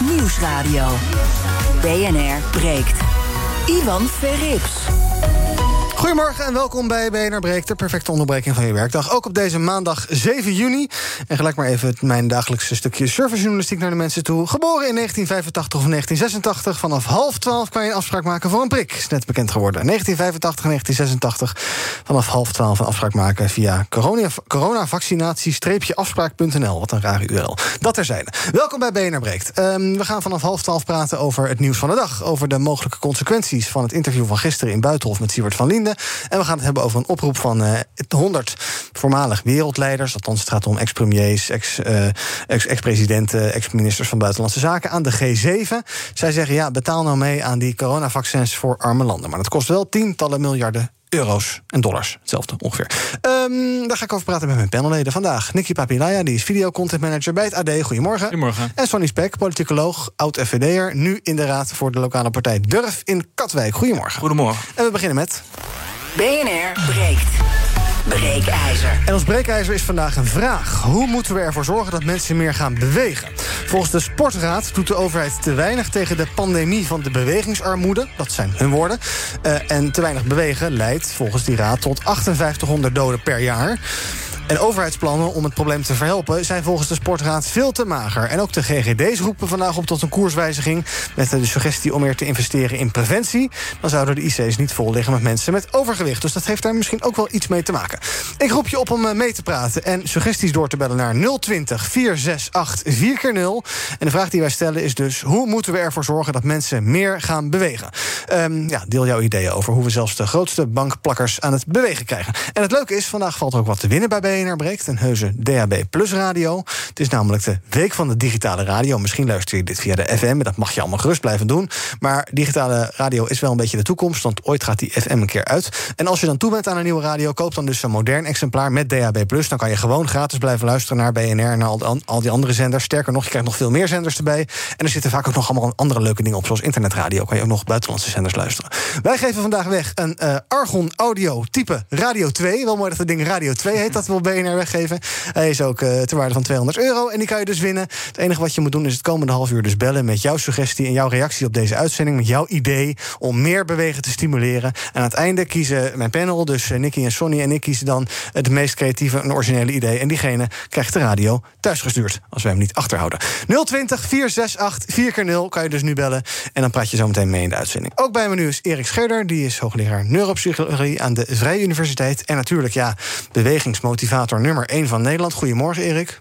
Nieuwsradio. BNR breekt. Ivan Verrips. Goedemorgen en welkom bij BNR Breek, de perfecte onderbreking van je werkdag. Ook op deze maandag 7 juni. En gelijk maar even mijn dagelijkse stukje servicejournalistiek naar de mensen toe. Geboren in 1985 of 1986. Vanaf half 12 kan je een afspraak maken voor een prik. Is net bekend geworden. 1985 en 1986. Vanaf half 12 een afspraak maken via coronavaccinatie-afspraak.nl. Wat een rare URL. Dat terzijde. Welkom bij BNR Breekt. Um, we gaan vanaf half 12 praten over het nieuws van de dag. Over de mogelijke consequenties van het interview van gisteren in Buitenhof met Siewert van Linden. En we gaan het hebben over een oproep van uh, 100 voormalig wereldleiders. Althans, het gaat om ex-premiers, ex-presidenten, ex ex-ministers van Buitenlandse Zaken aan de G7. Zij zeggen: ja, betaal nou mee aan die coronavaccins voor arme landen. Maar dat kost wel tientallen miljarden euro's en dollars. Hetzelfde ongeveer. Um, daar ga ik over praten met mijn panelleden vandaag. Nicky Papilaya, die is videocontent manager bij het AD. Goedemorgen. Goedemorgen. En Sonny Spek, politicoloog, oud-FVD'er... nu in de raad voor de lokale partij Durf in Katwijk. Goedemorgen. Goedemorgen. En we beginnen met... BNR breekt. Breekijzer. En ons breekijzer is vandaag een vraag. Hoe moeten we ervoor zorgen dat mensen meer gaan bewegen? Volgens de Sportraad doet de overheid te weinig tegen de pandemie van de bewegingsarmoede. Dat zijn hun woorden. Uh, en te weinig bewegen leidt volgens die raad tot 5800 doden per jaar. En overheidsplannen om het probleem te verhelpen zijn volgens de Sportraad veel te mager. En ook de GGD's roepen vandaag op tot een koerswijziging. Met de suggestie om meer te investeren in preventie. Dan zouden de IC's niet vol liggen met mensen met overgewicht. Dus dat heeft daar misschien ook wel iets mee te maken. Ik roep je op om mee te praten en suggesties door te bellen naar 020 468 4x0. En de vraag die wij stellen is dus: hoe moeten we ervoor zorgen dat mensen meer gaan bewegen? Um, ja, deel jouw ideeën over hoe we zelfs de grootste bankplakkers aan het bewegen krijgen. En het leuke is, vandaag valt er ook wat te winnen bij BNR. BNR breekt. Een heuse DAB Plus radio. Het is namelijk de week van de digitale radio. Misschien luister je dit via de FM. Dat mag je allemaal gerust blijven doen. Maar digitale radio is wel een beetje de toekomst. Want ooit gaat die FM een keer uit. En als je dan toe bent aan een nieuwe radio, koop dan dus een modern exemplaar met DAB. Dan kan je gewoon gratis blijven luisteren naar BNR en al, die andere zenders. Sterker nog, je krijgt nog veel meer zenders erbij. En er zitten vaak ook nog allemaal andere leuke dingen op, zoals internetradio. Kan je ook nog buitenlandse zenders luisteren. Wij geven vandaag weg een uh, Argon Audio type Radio 2. Wel mooi dat het ding Radio 2 heet. Dat wil BNR weggeven. Hij is ook uh, ter waarde van 200 euro en die kan je dus winnen. Het enige wat je moet doen is het komende half uur dus bellen... met jouw suggestie en jouw reactie op deze uitzending... met jouw idee om meer bewegen te stimuleren. En aan het einde kiezen mijn panel, dus uh, Nicky en Sonny en ik... kiezen dan het meest creatieve en originele idee. En diegene krijgt de radio thuisgestuurd, als wij hem niet achterhouden. 020 468 4x0 kan je dus nu bellen. En dan praat je zo meteen mee in de uitzending. Ook bij me nu is Erik Scherder, die is hoogleraar neuropsychologie... aan de Vrije Universiteit. En natuurlijk, ja, nummer 1 van Nederland. Goedemorgen, Erik.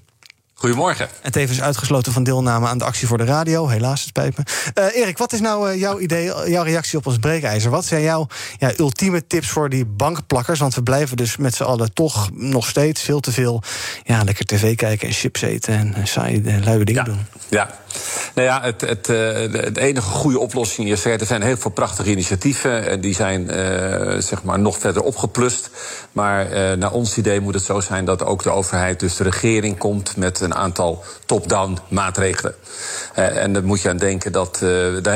Goedemorgen. En tevens uitgesloten van deelname aan de actie voor de radio. Helaas, het spijt me. Uh, Erik, wat is nou uh, jouw idee, jouw reactie op ons breekijzer? Wat zijn jouw ja, ultieme tips voor die bankplakkers? Want we blijven dus met z'n allen toch nog steeds veel te veel... Ja, lekker tv kijken en chips eten en uh, saaie luie dingen ja. doen. Ja, nou ja, het, het, het, enige goede oplossing is... er zijn heel veel prachtige initiatieven. En die zijn zeg maar nog verder opgeplust. Maar naar ons idee moet het zo zijn dat ook de overheid... dus de regering komt met een aantal top-down maatregelen. En dan moet je aan denken dat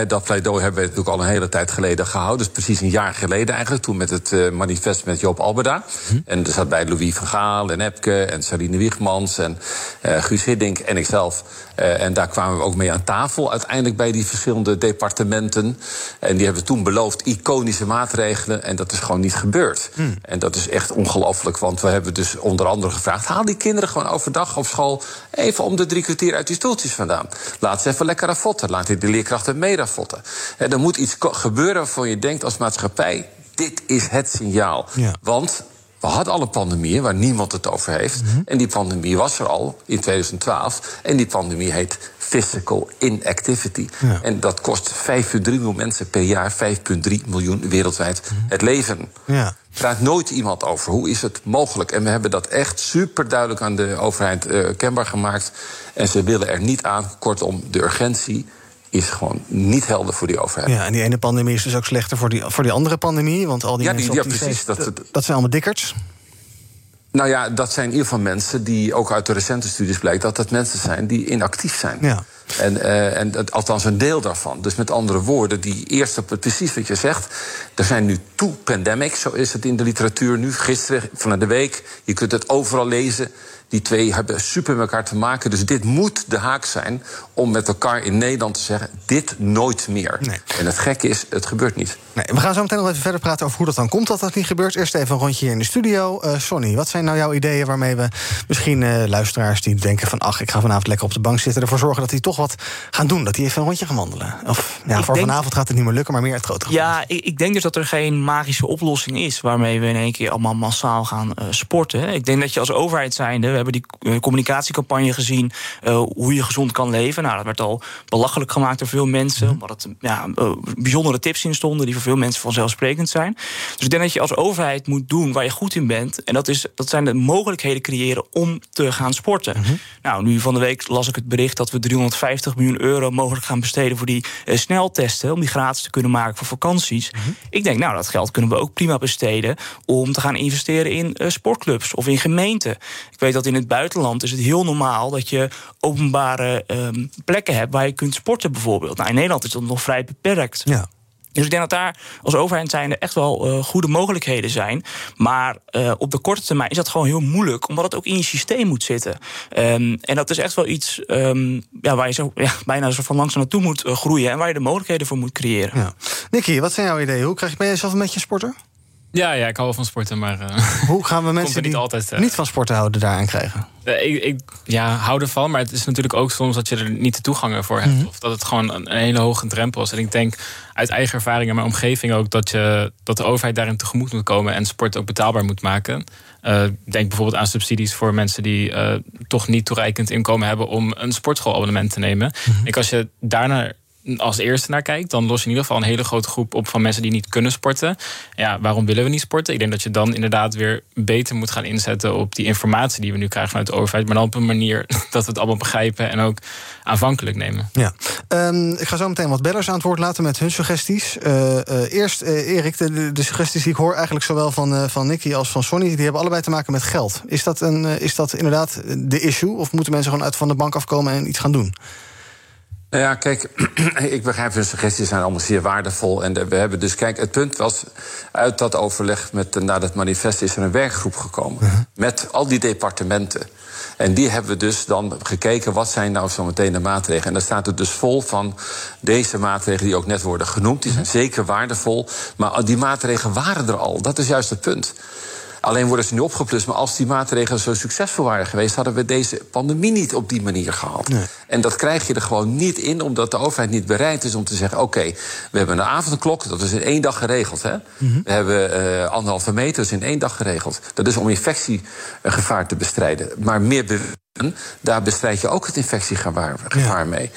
dat pleidooi hebben we natuurlijk al een hele tijd geleden gehouden. Dus precies een jaar geleden eigenlijk, toen met het manifest met Joop Alberda. Hm. En er zat bij Louis van Gaal en Epke en Sarine Wiegmans en Guus Hiddink en ikzelf. En daar kwamen we ook mee aan tafel uiteindelijk bij die verschillende departementen. En die hebben toen beloofd iconische maatregelen. En dat is gewoon niet gebeurd. Hm. En dat is echt ongelooflijk, want we hebben dus onder andere gevraagd... haal die kinderen gewoon overdag op school even om de drie kwartier uit die stoeltjes vandaan. Laat ze even lekker affotten. Laat die leerkrachten mee affotten. En er moet iets gebeuren waarvan je denkt als maatschappij... dit is het signaal. Ja. Want we hadden al een pandemie waar niemand het over heeft. Mm -hmm. En die pandemie was er al in 2012. En die pandemie heet physical inactivity. Ja. En dat kost 5,3 miljoen mensen per jaar, 5,3 miljoen wereldwijd, mm -hmm. het leven. Ja. Praat nooit iemand over. Hoe is het mogelijk? En we hebben dat echt super duidelijk aan de overheid uh, kenbaar gemaakt. En ze willen er niet aan. Kortom, de urgentie is gewoon niet helder voor die overheid. Ja, en die ene pandemie is dus ook slechter voor die, voor die andere pandemie. Want al die ja, mensen die, op die precies. Dat, dat zijn allemaal dikkerts. Nou ja, dat zijn in ieder geval mensen die ook uit de recente studies blijkt dat dat mensen zijn die inactief zijn. Ja. En, uh, en althans een deel daarvan. Dus met andere woorden, die eerste, precies wat je zegt. Er zijn nu two pandemics, zo is het in de literatuur nu. Gisteren, van de week, je kunt het overal lezen. Die twee hebben super met elkaar te maken. Dus dit moet de haak zijn om met elkaar in Nederland te zeggen: dit nooit meer. Nee. En het gekke is, het gebeurt niet. Nee, we gaan zo meteen nog even verder praten over hoe dat dan komt dat dat niet gebeurt. Eerst even een rondje hier in de studio. Uh, Sonny, wat zijn nou jouw ideeën waarmee we misschien uh, luisteraars die denken van... ach, ik ga vanavond lekker op de bank zitten... ervoor zorgen dat die toch wat gaan doen, dat die even een rondje gaan wandelen? Of ja, voor vanavond gaat het niet meer lukken, maar meer het grotere Ja, ik, ik, denk dus dat er geen magische oplossing is... waarmee we in één keer allemaal massaal gaan uh, sporten. Ik denk dat je als overheid zijnde... hebben die communicatiecampagne gezien... hoe je gezond kan leven. Nou, dat werd al belachelijk gemaakt door veel mensen... Mm omdat er ja, bijzondere tips in stonden... die voor veel mensen vanzelfsprekend zijn. Dus ik denk dat je als overheid moet doen waar je goed in bent. En dat, is, dat zijn de mogelijkheden creëren om te gaan sporten. Mhm. Nou, nu van de week las ik het bericht dat we 350 miljoen euro mogelijk gaan besteden voor die uh, sneltesten. Om die gratis te kunnen maken voor vakanties. Mhm. Ik denk, nou, dat geld kunnen we ook prima besteden om te gaan investeren in sportclubs of in gemeenten. Ik weet dat in het buitenland is het heel normaal dat je openbare um, plekken hebt waar je kunt sporten, bijvoorbeeld. Nou, in Nederland is dat nog vrij beperkt. Ja. Dus ik denk dat daar als overheid zijn er echt wel uh, goede mogelijkheden zijn. Maar uh, op de korte termijn is dat gewoon heel moeilijk, omdat het ook in je systeem moet zitten. Um, en dat is echt wel iets um, ja, waar je zo, ja, bijna zo van langs naartoe moet uh, groeien en waar je de mogelijkheden voor moet creëren. Ja. Nicky, wat zijn jouw ideeën? Hoe krijg je, ben je zelf een beetje sporter? Ja, ja, ik hou wel van sporten, maar... Uh, Hoe gaan we mensen die niet, altijd, uh, niet van sporten houden daaraan krijgen? Uh, ik, ik, ja, hou ervan, maar het is natuurlijk ook soms dat je er niet de toegang voor hebt. Mhm. Of dat het gewoon een, een, hele hoge drempel is. En ik denk uit eigen ervaring in mijn omgeving ook... dat, je, dat de overheid daarin tegemoet moet komen en sport ook betaalbaar moet maken. denk bijvoorbeeld aan subsidies voor mensen die toch niet toereikend inkomen hebben... om een sportschoolabonnement te nemen. Mm Ik als je daarnaar als eerste naar kijkt, dan los je in ieder geval een hele grote groep op van mensen die niet kunnen sporten. Ja, waarom willen we niet sporten? Ik denk dat je dan inderdaad weer beter moet gaan inzetten op die informatie die we nu krijgen vanuit de overheid, maar dan op een manier dat we het allemaal begrijpen en ook aanvankelijk nemen. Ja, um, ik ga zo meteen wat bellers aan het woord laten met hun suggesties. Uh, uh, eerst, uh, Erik, de, de, suggesties die ik hoor eigenlijk zowel van, van Nicky als van Sonny, die hebben allebei te maken met geld. Is dat, een, is dat inderdaad de issue? Of moeten mensen gewoon uit van de bank afkomen en iets gaan doen? Nou ja, kijk, ik begrijp hun suggesties zijn allemaal zeer waardevol. En we hebben dus, kijk, het punt was, uit dat overleg met, na dat manifest is er een werkgroep gekomen. Uh-huh. Met al die departementen. En die hebben we dus dan gekeken, wat zijn nou zo meteen de maatregelen. En daar staat het dus vol van deze maatregelen die ook net worden genoemd. Die zijn uh-huh. zeker waardevol. Maar die maatregelen waren er al. Dat is juist het punt. Alleen worden ze nu opgeplust. Maar als die maatregelen zo succesvol waren geweest, hadden we deze pandemie niet op die manier gehad. En dat krijg je er gewoon niet in, omdat de overheid niet bereid is om te zeggen: oké, we hebben een avondklok, dat is in één dag geregeld. Hè? Mhm. We hebben uh, anderhalve meter, dat is in één dag geregeld. Dat is om infectiegevaar te bestrijden. Maar meer daar bestrijd je ook het infectiegevaar gevaar mee.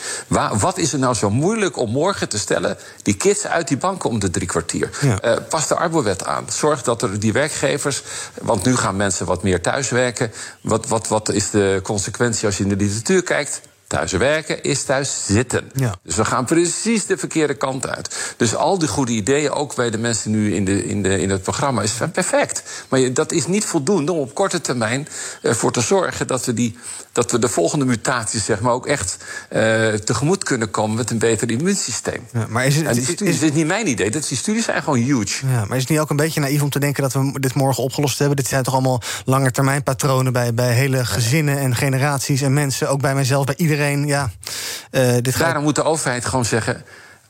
wat is er nou zo moeilijk om morgen te stellen... die kids uit die banken om de drie kwartier? Eh, pas de arbowet aan. Zorg dat er die werkgevers... want nu gaan mensen wat meer thuiswerken. Wat, wat, wat is de consequentie als je in de literatuur kijkt? Thuis werken is thuis zitten. Ja. Dus we gaan precies de verkeerde kant uit. Dus al die goede ideeën, ook bij de mensen nu in, de, in, de, in het programma, is perfect. Maar dat is niet voldoende om op korte termijn ervoor te zorgen dat we, die, dat we de volgende mutaties zeg maar, ook echt uh, tegemoet kunnen komen met een beter immuunsysteem. Ja, maar is het, is, dit niet mijn idee? Dat, die studies zijn gewoon huge. Ja, maar is het niet ook een beetje naïef om te denken dat we dit morgen opgelost hebben? Dit zijn toch allemaal langetermijnpatronen bij, bij hele gezinnen en generaties en mensen, ook bij mijzelf, bij iedereen iedereen, ja. Uh, dit Daarom moet de overheid gewoon zeggen: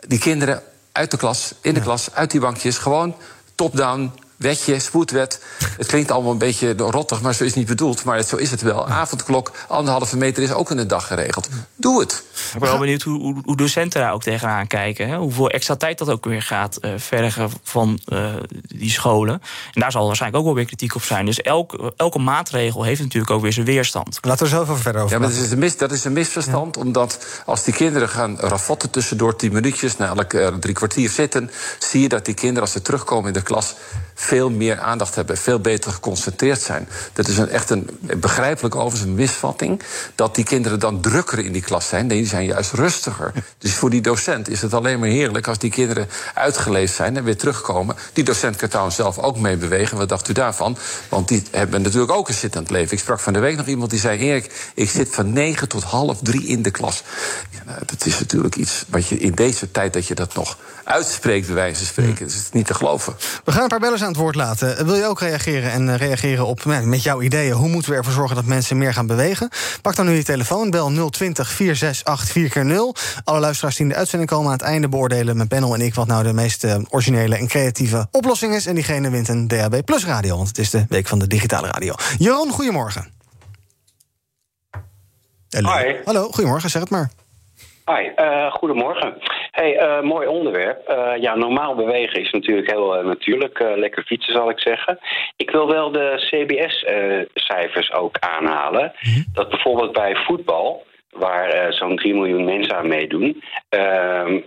die kinderen uit de klas, in de klas, uit die bankjes, gewoon top-down wetje, spoedwet. Het klinkt allemaal een beetje rottig, maar zo is het niet bedoeld. Maar zo is het wel. Avondklok, anderhalve meter is ook in de dag geregeld. Doe het. Ik ben wel benieuwd hoe, hoe, docenten daar ook tegenaan kijken. Hè? Hoeveel extra tijd dat ook weer gaat uh, vergen van uh, die scholen. En daar zal waarschijnlijk ook wel weer kritiek op zijn. Dus elke, elke maatregel heeft natuurlijk ook weer zijn weerstand. Laten we zo even verder over Ja, maar dat is een, mis, dat is een misverstand. Omdat als die kinderen gaan rafotten tussendoor tien minuutjes... na elk uh, drie kwartier zitten... zie je dat die kinderen als ze terugkomen in de klas veel meer aandacht hebben, veel beter geconcentreerd zijn. Dat is een, echt een begrijpelijk overigens een misvatting. Dat die kinderen dan drukker in die klas zijn. Nee, die zijn juist rustiger. Dus voor die docent is het alleen maar heerlijk als die kinderen uitgeleefd zijn en weer terugkomen. Die docent kan trouwens zelf ook mee bewegen. Wat dacht u daarvan? Want die hebben natuurlijk ook een zittend leven. Ik sprak van de week nog iemand die zei: Erik, ik zit van negen tot half drie in de klas. Ja, nou, dat is natuurlijk iets wat je in deze tijd dat je dat nog uitspreekt, bij wijze van spreken. Dus het is niet te geloven. We gaan een paar bellers aan het woord laten. Wil je ook reageren en eh, reageren op nou, met jouw ideeën? Hoe moeten we ervoor zorgen dat mensen meer gaan bewegen? Pak dan nu je telefoon, bel 020 468 4x0. Alle luisteraars die in de uitzending komen aan het einde beoordelen met Benno en ik wat nou de meest eh, originele en creatieve oplossing is. En diegene wint een DAB Plus radio, want het is de week van de digitale radio. Jeroen, goedemorgen. Hallo. Hi. Hallo, goedemorgen, zeg het maar. Hi, eh, goedemorgen. Hey, eh, mooi onderwerp. Eh, ja, normaal bewegen is natuurlijk heel natuurlijk. lekker fietsen, zal ik zeggen. Ik wil wel de CBS-cijfers ook aanhalen. Dat bijvoorbeeld bij voetbal, waar zo'n 3 miljoen mensen aan meedoen, ehm,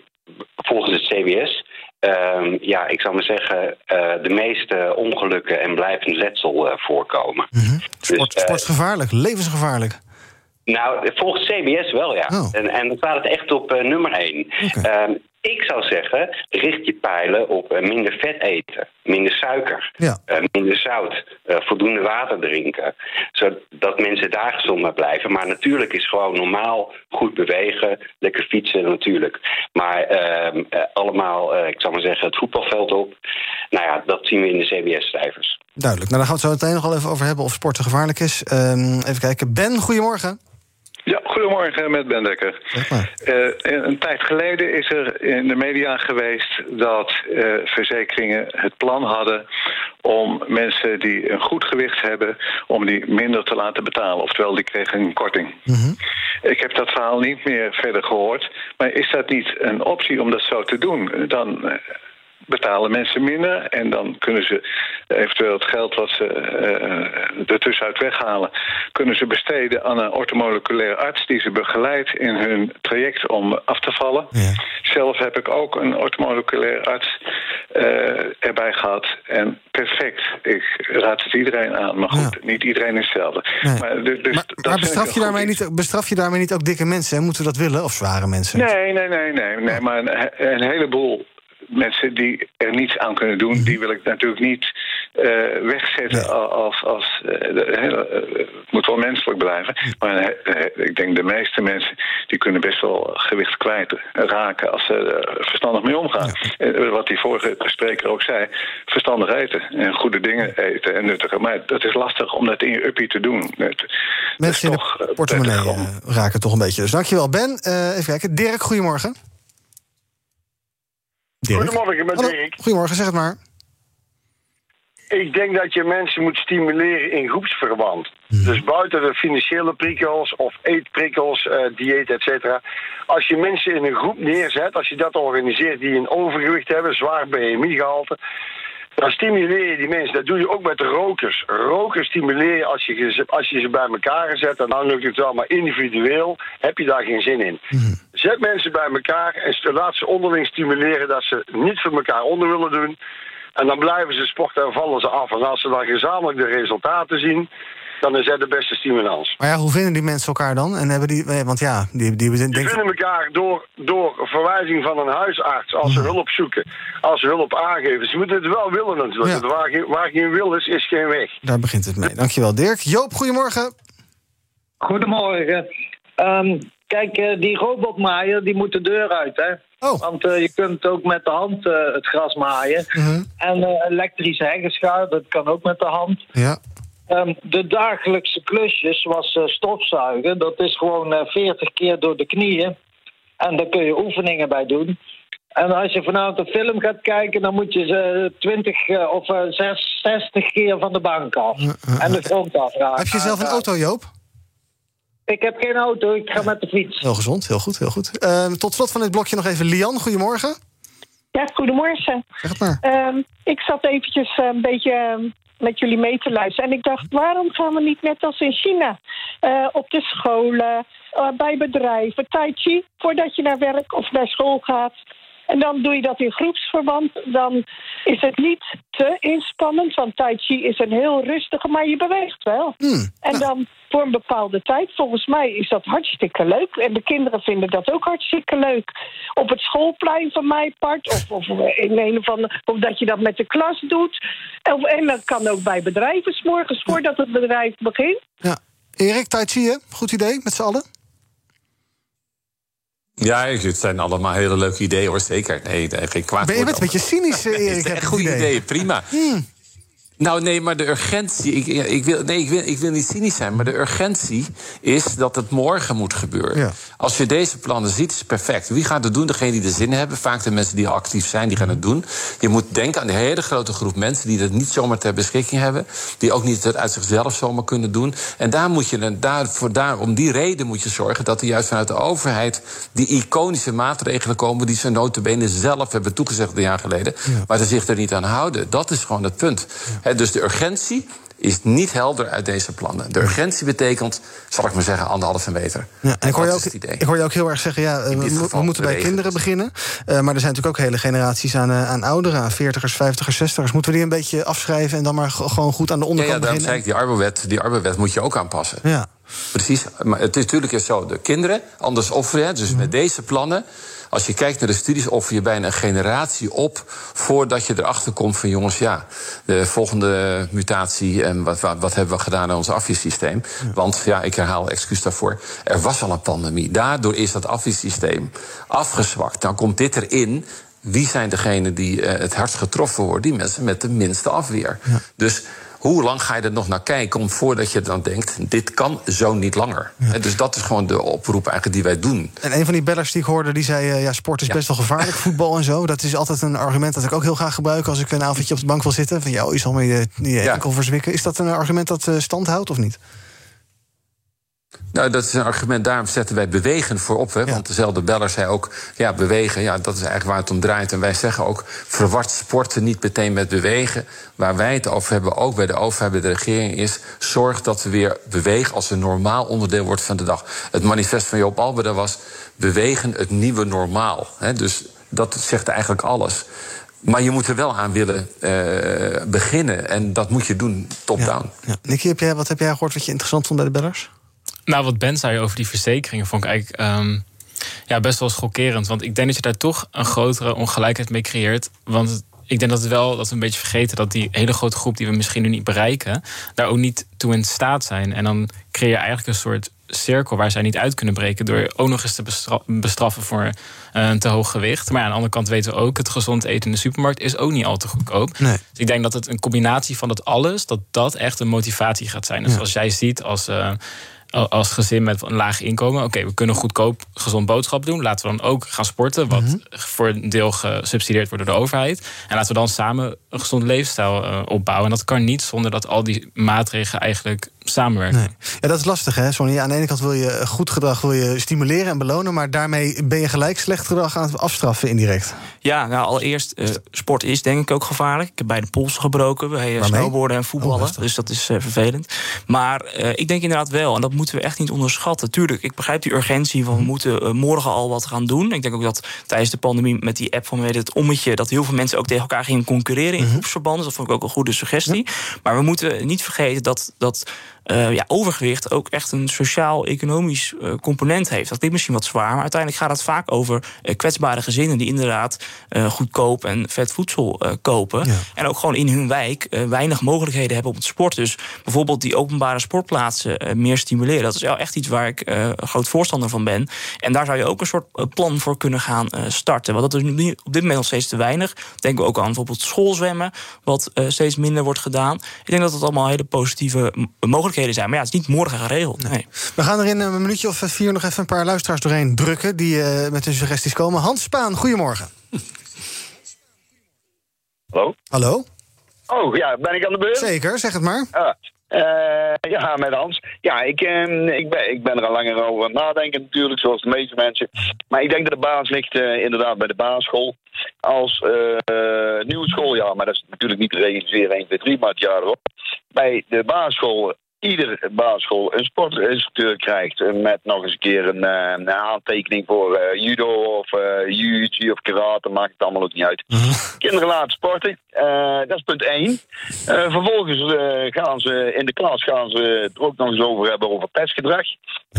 volgens het CBS. ehm, ja, ik zou maar zeggen, de meeste ongelukken en blijvend letsel voorkomen. Sport, Dus, eh, sportgevaarlijk, levensgevaarlijk. Nou, volgens CBS wel, ja. Oh. En, en dan staat het echt op eh, nummer één. Oké. Ehm, ik zou zeggen, richt je pijlen op eh, minder vet eten, minder suiker, Ja. eh, minder zout, voldoende water drinken. Zodat mensen daar gezond mee blijven. Maar natuurlijk is gewoon normaal goed bewegen, lekker fietsen natuurlijk. Maar ehm, eh, allemaal, ik zou maar zeggen, het voetbalveld op. Nou ja, dat zien we in de CBS-cijfers. Duidelijk. Nou, daar gaan we het zo meteen nog wel even over hebben of sporten gevaarlijk is. Ehm, even kijken. Ben, goedemorgen. Ja, goedemorgen met Ben Dekker. Eh, een tijd geleden is er in de media geweest dat eh, verzekeringen het plan hadden om mensen die een goed gewicht hebben, om die minder te laten betalen. Oftewel, die kregen een korting. Ik heb dat verhaal niet meer verder gehoord. Maar is dat niet een optie om dat zo te doen? Dan eh, betalen mensen minder en dan kunnen ze eventueel het geld wat ze uh, er tussenuit weghalen, kunnen ze besteden aan een ortomoleculair arts die ze begeleidt in hun traject om af te vallen. Ja. Zelf heb ik ook een ortomoleculair arts eh, erbij gehad en perfect. Ik raad het iedereen aan, maar goed, niet iedereen is hetzelfde. Nee. Maar, du- dus maar dat maar bestraf, je daarmee niet, bestraf je daarmee niet ook dikke mensen? Hè? Moeten we dat willen? Of zware mensen? Nee, nee, nee, nee. nee maar een, een heleboel mensen die er niets aan kunnen doen, die wil ik natuurlijk niet eh, wegzetten Nee. als. als eh, eh, het moet wel menselijk blijven. Maar eh, ik denk de meeste mensen die kunnen best wel gewicht kwijt raken als ze er verstandig mee omgaan. Eh, wat die vorige spreker ook zei: verstandig eten en goede dingen eten en nuttige. Maar dat is lastig om dat in je uppie te doen. Het- Mensen in de portemonnee raken toch een beetje. Dus dankjewel, Ben. Eh, even kijken. Dirk, goedemorgen. Dirk. Goedemorgen, met Hallo. Dirk. Goedemorgen, zeg het maar. Ik denk dat je mensen moet stimuleren in groepsverband. Dus buiten de financiële prikkels of eetprikkels, eh, dieet, et cetera. Als je mensen in een groep neerzet, als je dat organiseert die een overgewicht hebben, zwaar BMI-gehalte. Dan stimuleer je die mensen. Dat doe je ook met de rokers. Rokers stimuleer je als je, ze- als je ze bij elkaar zet. En dan lukt het wel, maar individueel heb je daar geen zin in. Zet mensen bij elkaar en laat ze onderling stimuleren dat ze niet voor elkaar onder willen doen. En dan blijven ze sporten en vallen ze af. En als ze dan gezamenlijk de resultaten zien, dan is dat de beste stimulans. Maar ja, hoe vinden die mensen elkaar dan? En hebben die, eh, want ja, die, die, die Die vinden elkaar door, door verwijzing van een huisarts als ze hulp zoeken, als ze hulp aangeven. Ze moeten het wel willen natuurlijk. Ja. Waar, geen, waar geen wil is, is geen weg. daar begint het mee. Dankjewel, Dirk. Joop, goedemorgen. Goedemorgen. Ehm, kijk, eh, die robotmaaier die moet de deur uit, hè? Oh. Want eh, je kunt ook met de hand eh, het gras maaien. Mhm. En eh elektrisch heggenschuir, dat kan ook met de hand. Ja. Ehm, de dagelijkse klusjes, zoals eh, stofzuigen, dat is gewoon eh 40 keer door de knieën. En daar kun je oefeningen bij doen. En als je vanavond een film gaat kijken, dan moet je ze 20 eh, of eh, zes- 60 keer van de bank af. En de grond afraken. Heb je zelf een auto, Joop? Ik heb geen auto, ik ga met de fiets. Heel gezond, heel goed, heel goed. Ehm, tot slot van dit blokje nog even Lian. Goedemorgen. Ja, goedemorgen. Zeg het maar. Ehm, ik zat eventjes een beetje met jullie mee te luisteren. En ik dacht, waarom gaan we niet net als in China? eh, op de scholen, eh, bij bedrijven, tai chi, voordat je naar werk of naar school gaat. En dan doe je dat in groepsverband. Dan is het niet te inspannend, want tai chi is een heel rustige, maar je beweegt wel. Hmm. En dan voor een bepaalde tijd, volgens mij is dat hartstikke leuk. En de kinderen vinden dat ook hartstikke leuk. Op het schoolplein van mijn part, of, of in een of andere, of dat je dat met de klas doet. En dat kan ook bij bedrijven, 's morgens voordat het bedrijf begint. Ja. Erik, Tai Chi, hè? Goed idee, met z'n allen? Ja, het zijn allemaal hele leuke ideeën hoor, zeker. Nee, geen kwaad Ben je bent een beetje cynisch, Erik? echt goede het idee. ideeën, prima. Nou, nee, maar de urgentie. Ik, ik, wil, nee, ik, wil, ik wil niet cynisch zijn, maar de urgentie is dat het morgen moet gebeuren. Ja. Als je deze plannen ziet, is perfect. Wie gaat het doen? Degene die er zin in hebben. Vaak de mensen die al actief zijn, die gaan het doen. Je moet denken aan de hele grote groep mensen die dat niet zomaar ter beschikking hebben. Die ook niet het uit zichzelf zomaar kunnen doen. En daar moet je, daar, voor, daar, om die reden moet je zorgen dat er juist vanuit de overheid die iconische maatregelen komen. die ze notabene zelf hebben toegezegd een jaar geleden. maar ze zich er niet aan houden. Dat is gewoon het punt. Dus de urgentie is niet helder uit deze plannen. De urgentie betekent, zal ik maar zeggen, anderhalve meter. Ja, en ik hoor, je ook, ik hoor je ook heel erg zeggen, ja, we, moeten bij kinderen beginnen. Eh, maar er zijn natuurlijk ook hele generaties aan, eh, aan ouderen, aan 40ers, 50ers, 60ers. Moeten we die een beetje afschrijven en dan maar gewoon goed aan de Ja, ja, onderkant daarom zei beginnen? ik, die arbowet, die arbowet moet je ook aanpassen. Ja. Precies, maar het is natuurlijk zo, de kinderen, anders offeren, hè, Mhm. dus met deze plannen... als je kijkt naar de studies, offer je bijna een generatie op... voordat je erachter komt van jongens, ja, de volgende mutatie... en wat, wat, wat hebben we gedaan aan ons afweersysteem? Want, ja, ik herhaal, excuus daarvoor, er was al een pandemie. Daardoor is dat afweersysteem afgezwakt. Dan komt dit erin... Wie zijn degenen die eh, het hardst getroffen worden? Die mensen met de minste afweer. Dus hoe lang ga je er nog naar kijken om voordat je dan denkt: dit kan zo niet langer? Dus dat is gewoon de oproep eigenlijk die wij doen. En een van die bellers die ik hoorde, die zei... eh, ja, sport is best wel gevaarlijk, voetbal en zo. Dat is altijd een argument dat ik ook heel graag gebruik... als ik een avondje op de bank wil zitten. Van, jou, je zal me je, je enkel verzwikken. Is dat een argument dat eh, stand houdt of niet? Nou, dat is een argument, daarom zetten wij bewegen voorop. Hè? Want dezelfde beller zei ook, ja, bewegen, ja, dat is eigenlijk waar het om draait. En wij zeggen ook, verward sporten niet meteen met bewegen. Waar wij het over hebben, ook bij de overheid, bij de regering, is... zorg dat we weer bewegen als een normaal onderdeel wordt van de dag. Het manifest van Joop Alberda was, bewegen het nieuwe normaal. Hè? Dus dat zegt eigenlijk alles. Maar je moet er wel aan willen eh, beginnen. En dat moet je doen top-down. Ja. Nicky, heb jij, wat heb jij gehoord wat je interessant vond bij de bellers? Nou, wat Ben zei over die verzekeringen vond ik eigenlijk ehm, ja, best wel schokkerend. Want ik denk dat je daar toch een grotere ongelijkheid mee creëert. Want ik denk dat, het wel, dat we een beetje vergeten dat die hele grote groep die we misschien nu niet bereiken, daar ook niet toe in staat zijn. En dan creëer je eigenlijk een soort cirkel waar zij niet uit kunnen breken. Door ook nog eens te bestra- bestraffen voor eh, een te hoog gewicht. Maar aan de andere kant weten we ook, het gezond eten in de supermarkt is ook niet al te goedkoop. Nee. Dus ik denk dat het een combinatie van dat alles, dat dat echt een motivatie gaat zijn. Dus Ja. als jij ziet als. eh, als gezin met een laag inkomen, oké, we kunnen goedkoop gezond boodschappen doen. Laten we dan ook gaan sporten, wat Mhm. voor een deel gesubsidieerd wordt door de overheid. En laten we dan samen een gezonde leefstijl eh, opbouwen. En dat kan niet zonder dat al die maatregelen eigenlijk samenwerken. Nee. Ja, dat is lastig, hè, Sonny? Aan de ene kant wil je goed gedrag wil je stimuleren en belonen... maar daarmee ben je gelijk slecht gedrag aan het afstraffen indirect. Ja, nou allereerst, eh, sport is denk ik ook gevaarlijk. Ik heb beide polsen gebroken bij eh, snowboarden en voetballen. Oh, dus dat is eh, vervelend. Maar eh, ik denk inderdaad wel, en dat moeten we echt niet onderschatten. Tuurlijk, ik begrijp die urgentie van we moeten eh, morgen al wat gaan doen. Ik denk ook dat tijdens de pandemie met die app van weet het ommetje... dat heel veel mensen ook tegen elkaar gingen concurreren in groepsverbanden. Dat vond ik ook een goede suggestie. Maar we moeten niet vergeten dat... dat eh, ja, overgewicht ook echt een sociaal-economisch eh, component heeft. Dat klinkt misschien wat zwaar, maar uiteindelijk gaat het vaak over eh, kwetsbare gezinnen die inderdaad goedkoop en vet voedsel kopen. Ja. En ook gewoon in hun wijk weinig mogelijkheden hebben om te sporten. Dus bijvoorbeeld die openbare sportplaatsen meer stimuleren. Dat is wel echt iets waar ik een groot voorstander van ben. En daar zou je ook een soort plan voor kunnen gaan starten. Want dat is nu op dit moment nog steeds te weinig. Denken we ook aan bijvoorbeeld schoolzwemmen, wat steeds minder wordt gedaan. Ik denk dat dat allemaal hele positieve m- mogelijkheden zijn. Maar ja, het is niet morgen geregeld. Nee. We gaan er in een minuutje of vier nog even een paar luisteraars doorheen drukken... die eh, met hun suggesties komen. Hans Spaan, goedemorgen. Hallo? Hallo? Oh ja, ben ik aan de beurt? Zeker, zeg het maar. Ah, eh, ja, met Hans. Ja, ik, eh, ik, ben, ik ben er al langer over aan het nadenken natuurlijk, zoals de meeste mensen. Maar ik denk dat de baas ligt eh, inderdaad bij de basisschool. Als eh, nieuw schooljaar, maar dat is natuurlijk niet te realiseren 1, 2, 3, maar het jaar erop. Bij de basisschool ieder basisschool een sportinstructeur krijgt. Met nog eens een keer een, eh, een aantekening voor eh, judo of uh, jiu-jitsu of karate. Maakt het allemaal ook niet uit. Kinderen laten sporten. dat is punt 1. vervolgens gaan ze in de klas gaan ze het ook nog eens over hebben over pestgedrag.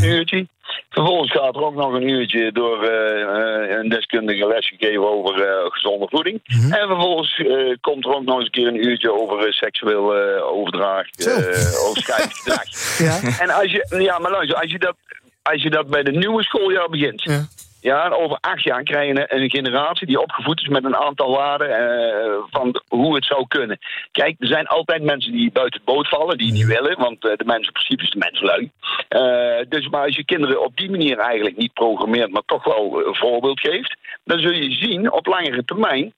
Uurtje. Vervolgens gaat er ook nog een uurtje door eh, eh, een deskundige les gegeven over eh, gezonde voeding. En vervolgens komt er ook nog eens een keer een uurtje over seksueel overdraag, eh overschrijdend gedrag. Ja. En als je, ja, maar luister, als je dat, als je dat bij de nieuwe schooljaar begint, Ja, en over acht jaar krijg je een, een generatie die opgevoed is met een aantal waarden eh, van hoe het zou kunnen. Kijk, er zijn altijd mensen die buiten het boot vallen, die niet willen, want eh, de mens in principe is de mens lui. Eh, dus maar als je kinderen op die manier eigenlijk niet programmeert, maar toch wel een voorbeeld geeft, dan zul je zien op langere termijn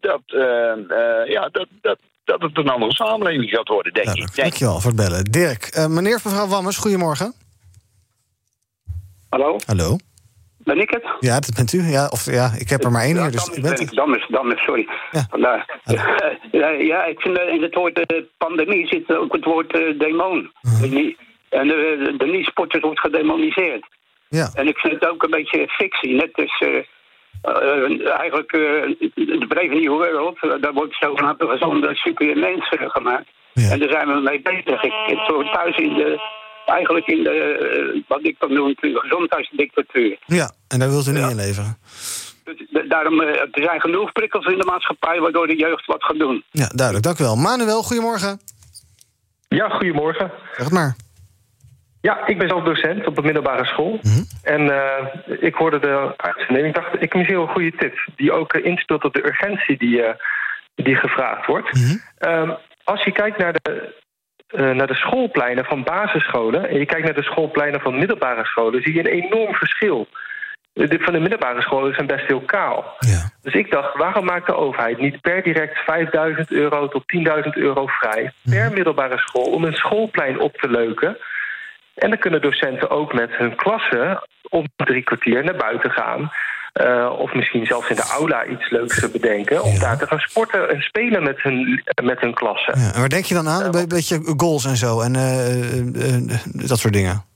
dat, eh, eh, ja, dat, dat, dat het een andere samenleving gaat worden, denk ik. Denk. Dankjewel voor het bellen. Dirk, eh, meneer of mevrouw Wammers, goedemorgen. Hallo, Hallo. Ben ik het? Ja, dat bent u. Ja, of, ja, ik heb er maar één Ja, hier, dus u ben ik. Dan sorry. Vandaar. ja, ja, ik vind eh, in het woord eh, pandemie zit ook het woord eh, demon. Die- En de, de niet-sporters wordt gedemoniseerd. Ja. En ik vind het ook een beetje fictie. Net als eigenlijk de Brave New World, daar wordt zogenaamd een gezonde super mens gemaakt. En daar zijn we mee bezig. Ik zit thuis in de, eigenlijk in de, eh, wat ik dan noem, de gezondheidsdictatuur. Ja, en daar wilt u niet in leveren. Dus da- daarom, eh, er zijn genoeg prikkels in de maatschappij waardoor de jeugd wat gaat doen. Ja, duidelijk. Dank u wel. Manuel, goedemorgen. Ja, goedemorgen. Zeg het maar. Ja, ik ben zelf docent op een middelbare school. En eh, ik hoorde de uitzending. Ik dacht, ik mis heel een goede tip. Die ook eh, inspeelt op de urgentie die, eh, die gevraagd wordt. Ehm, als je kijkt naar de, naar de schoolpleinen van basisscholen... en je kijkt naar de schoolpleinen van middelbare scholen... zie je een enorm verschil. De van de middelbare scholen zijn best heel kaal. Dus ik dacht, waarom maakt de overheid niet per direct 5000 euro tot 10.000 euro vrij... per middelbare school om een schoolplein op te leuken... En dan kunnen docenten ook met hun klassen om drie kwartier naar buiten gaan. Eh, of misschien zelfs in de aula iets leuks bedenken. Om daar te gaan sporten en spelen met hun, met hun klassen. Ja, en waar denk je dan aan? Een beetje goals en zo en eh, eh, eh, dat soort dingen.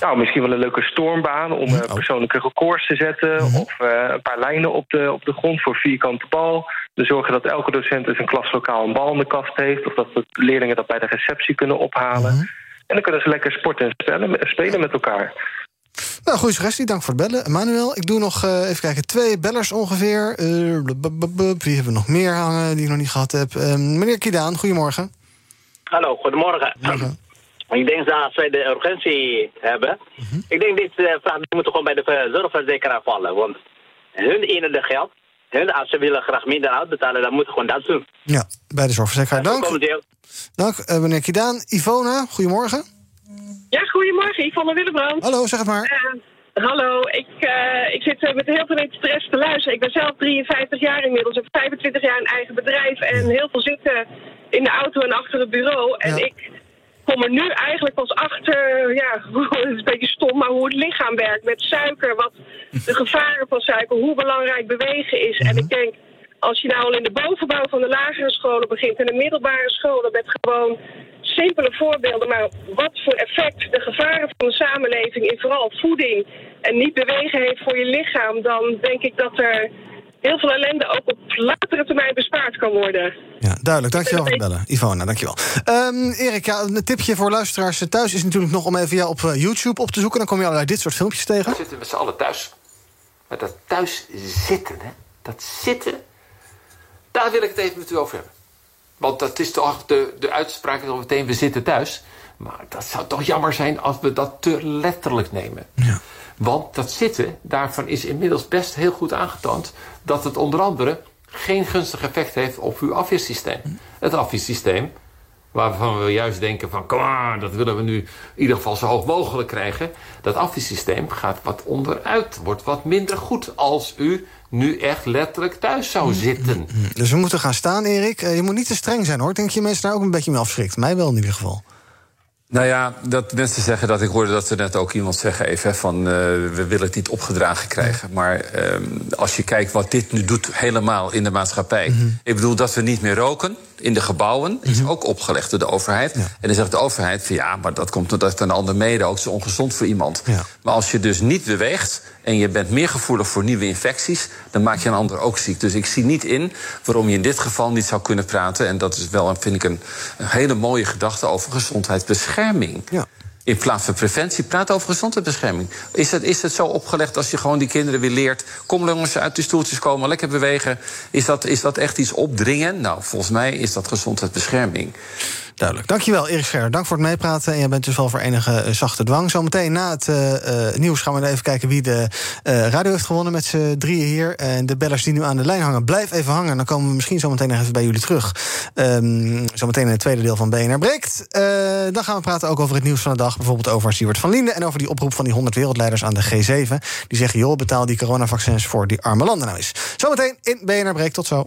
Nou, misschien wel een leuke stormbaan om eh, persoonlijke records te zetten. Of eh, een paar lijnen op de, op de grond voor vierkante bal. We zorgen dat elke docent in zijn klaslokaal een bal in de kast heeft. Of dat de leerlingen dat bij de receptie kunnen ophalen. En dan kunnen ze lekker sporten en spelen, spelen met elkaar. Nou, goede suggestie. Dank voor het bellen. Manuel, ik doe nog eh, even kijken. Twee bellers ongeveer. Eh, blub. Wie hebben we nog meer hangen die ik nog niet gehad heb? Eh, meneer Kidaan, goedemorgen. Hallo, goedemorgen. Ik denk dat als wij de urgentie hebben, ik denk dit uh, vraag die moet gewoon bij de ver- zorgverzekeraar vallen. Want hun ene geld, hun, als ze willen graag minder uitbetalen, dan moeten gewoon dat doen. Ja, bij de zorgverzekeraar. Dank. Dank, eh, meneer Kidaan. Ivona, goedemorgen. Ja, goedemorgen, Yvonne Willebrand. Hallo, zeg het maar. Eh, hallo, ik, eh, ik zit eh, met heel veel interesse te luisteren. Ik ben zelf 53 jaar inmiddels, heb 25 jaar een eigen bedrijf en heel veel zitten in de auto en achter het bureau. En ik kom er nu eigenlijk pas achter, ja, het is een beetje stom, maar hoe het lichaam werkt met suiker, wat de gevaren van suiker, hoe belangrijk bewegen is. En ik denk, als je nou al in de bovenbouw van de lagere scholen begint en de middelbare scholen met gewoon simpele voorbeelden, maar wat voor effect de gevaren van de samenleving in vooral voeding en niet bewegen heeft voor je lichaam, dan denk ik dat er heel veel ellende ook op latere termijn bespaard kan worden. Ja, duidelijk. Dankjewel voor het bellen. Ivona, dankjewel. Ehm Erik, ja, een tipje voor luisteraars thuis is natuurlijk nog om even jou op eh, YouTube op te zoeken. Dan kom je allerlei dit soort filmpjes tegen. We zitten met z'n allen thuis. Maar dat thuis zitten, hè? Dat zitten, daar wil ik het even met u over hebben. Want dat is toch de, de uitspraak al meteen, we zitten thuis. Maar dat zou toch jammer zijn als we dat te letterlijk nemen. Want dat zitten, daarvan is inmiddels best heel goed aangetoond... dat het onder andere geen gunstig effect heeft op uw afweersysteem. Het afweersysteem, waarvan we juist denken van... kom aan, dat willen we nu in ieder geval zo hoog mogelijk krijgen... dat afweersysteem gaat wat onderuit, wordt wat minder goed... als u nu echt letterlijk thuis zou zitten. Dus we moeten gaan staan, Erik. Eh, je moet niet te streng zijn, hoor. Ik denk dat je mensen daar ook een beetje mee afschrikt. Mij wel in ieder geval. Nou ja, dat mensen zeggen dat ik hoorde dat er net ook iemand zeggen even hè, van eh, we willen het niet opgedragen krijgen. Maar ehm, als je kijkt wat dit nu doet helemaal in de maatschappij. Ik bedoel dat we niet meer roken in de gebouwen. is ook opgelegd door de overheid. En dan zegt de overheid van ja, maar dat komt omdat een ander mede ook. Is ongezond voor iemand. Maar als je dus niet beweegt en je bent meer gevoelig voor nieuwe infecties, dan maak je een ander ook ziek. Dus ik zie niet in waarom je in dit geval niet zou kunnen praten. En dat is wel, vind ik, een, een hele mooie gedachte over gezondheidsbescherming. In plaats van preventie, praat over gezondheidsbescherming. Is het, is het zo opgelegd als je gewoon die kinderen weer leert... kom jongens, uit die stoeltjes komen, lekker bewegen. Is dat, is dat echt iets opdringen? Nou, volgens mij is dat gezondheidsbescherming. Duidelijk. Dankjewel, Erik Scher. Dank voor het meepraten. En jij bent dus wel voor enige uh, zachte dwang. Zometeen na het uh, nieuws gaan we even kijken wie de radio heeft gewonnen met z'n drieën hier. En de bellers die nu aan de lijn hangen, blijf even hangen. Dan komen we misschien zometeen nog even bij jullie terug. Um, zometeen in het tweede deel van BNR Breekt. dan gaan we praten ook over het nieuws van de dag. Bijvoorbeeld over Siewert van Linden en over die oproep van die 100 wereldleiders aan de G7. Die zeggen, joh, betaal die coronavaccins voor die arme landen nou eens. Zometeen in BNR Breekt. Tot zo.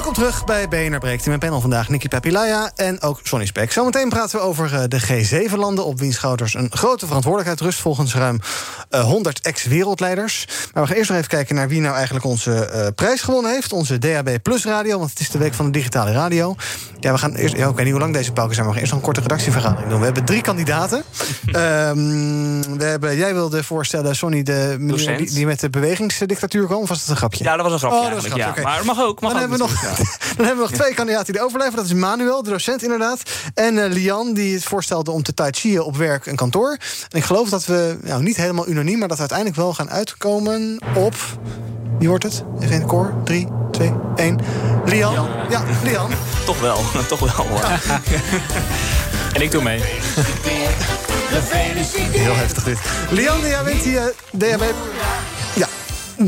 Welkom terug bij BNR Breekt. In mijn panel vandaag Nicky Papilaya en ook Sonny Spek. Zometeen praten we over eh, de G7-landen... op wiens schouders een grote verantwoordelijkheid rust... volgens ruim 100 eh, ex-wereldleiders. Maar we gaan eerst nog even kijken naar wie nou eigenlijk onze uh, prijs gewonnen heeft. Onze DAB Plus radio, want het is de week van de digitale radio. Ja, we gaan eerst... Ja, ik weet niet hoe lang deze pauken zijn... maar we gaan eerst nog een korte redactievergadering doen. We hebben drie kandidaten. um, we hebben, jij wilde voorstellen, Sonny, de meneer die, die, met de bewegingsdictatuur kwam. Of was dat een grapje? Ja, dat was een grapje, oh, dat was een grapje ja. Maar het mag ook. Mag Dan hebben we nog Dan hebben we nog twee kandidaten die overleven. Dat is Manuel, de docent inderdaad. En uh, Lian, die het voorstelde om te tai chi op werk en kantoor. En ik geloof dat we, nou niet helemaal unaniem... maar dat we uiteindelijk wel gaan uitkomen op... Wie wordt het? Even in het koor. 3, 2, 1. Lian. Ja, Lian. toch wel, toch wel. en ik doe mee. Heel heftig dit. Lian, jij bent hier... Uh, Ja,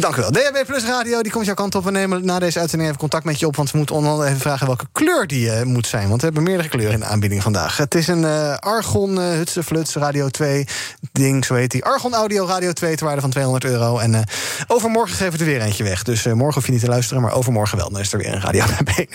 Dank u wel. DHB Plus Radio, die komt jouw kant op. We nemen na deze uitzending even contact met je op... want we moeten onder even vragen welke kleur die uh, moet zijn. Want we hebben meerdere kleuren in de aanbieding vandaag. Het is een uh, Argon uh, Hutse Fluts Radio 2 ding, zo heet die. Argon Audio Radio 2 ter waarde van 200 euro. En overmorgen geven we er weer eentje weg. Dus morgen hoef je niet te luisteren, maar overmorgen wel. Dan is er weer een radio bij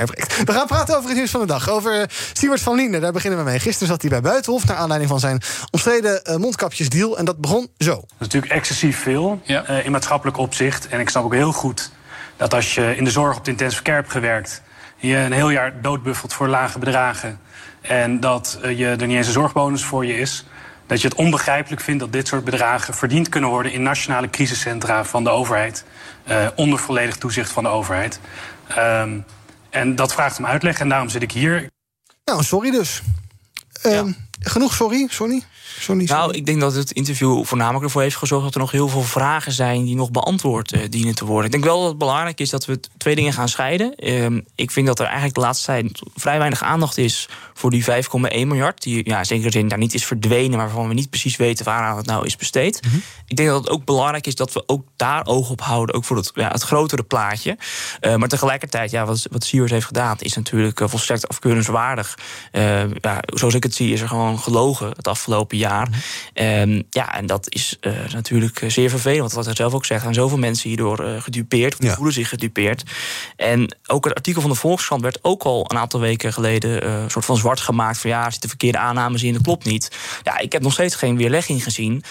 We gaan praten over het nieuws van de dag. Over Stuart van Linden, daar beginnen we mee. Gisteren zat hij bij Buitenhof... naar aanleiding van zijn omstreden mondkapjesdeal. En dat begon zo. Dat is natuurlijk excessief veel in maatschappelijk opzicht. En ik snap ook heel goed dat als je in de zorg op de intensive care hebt gewerkt... je een heel jaar doodbuffelt voor lage bedragen... en dat eh, je er niet eens een zorgbonus voor je is... dat je het onbegrijpelijk vindt dat dit soort bedragen verdiend kunnen worden... in nationale crisiscentra van de overheid... Uh, onder volledig toezicht van de overheid. Um, en dat vraagt om uitleg en daarom zit ik hier. Nou, sorry dus. Um, Genoeg sorry, sorry? Nou, ik denk dat het interview voornamelijk ervoor heeft gezorgd dat er nog heel veel vragen zijn die nog beantwoord uh, dienen te worden. Ik denk wel dat het belangrijk is dat we twee dingen gaan scheiden. Uh, ik vind dat er eigenlijk de laatste tijd vrij weinig aandacht is voor die 5,1 miljard. Die ja, zeker zin daar niet is verdwenen, maar waarvan we niet precies weten waaraan het nou is besteed. Mhm. Ik denk dat het ook belangrijk is dat we ook daar oog op houden, ook voor het, ja, het grotere plaatje. Uh, maar tegelijkertijd, ja, wat, wat heeft gedaan, is natuurlijk uh, volstrekt afkeurenswaardig. ja, zoals ik het zie, is er gewoon gelogen het afgelopen jaar. Um, ja, en dat is uh, natuurlijk zeer vervelend. Want wat hij zelf ook zegt, er zijn zoveel mensen hierdoor uh, gedupeerd, of ja. voelen zich gedupeerd. En ook het artikel van de Volkskrant werd ook al een aantal weken geleden uh, soort van zwart gemaakt. Van ja, er zitten verkeerde aannames in, dat klopt niet. Ja, ik heb nog steeds geen weerlegging gezien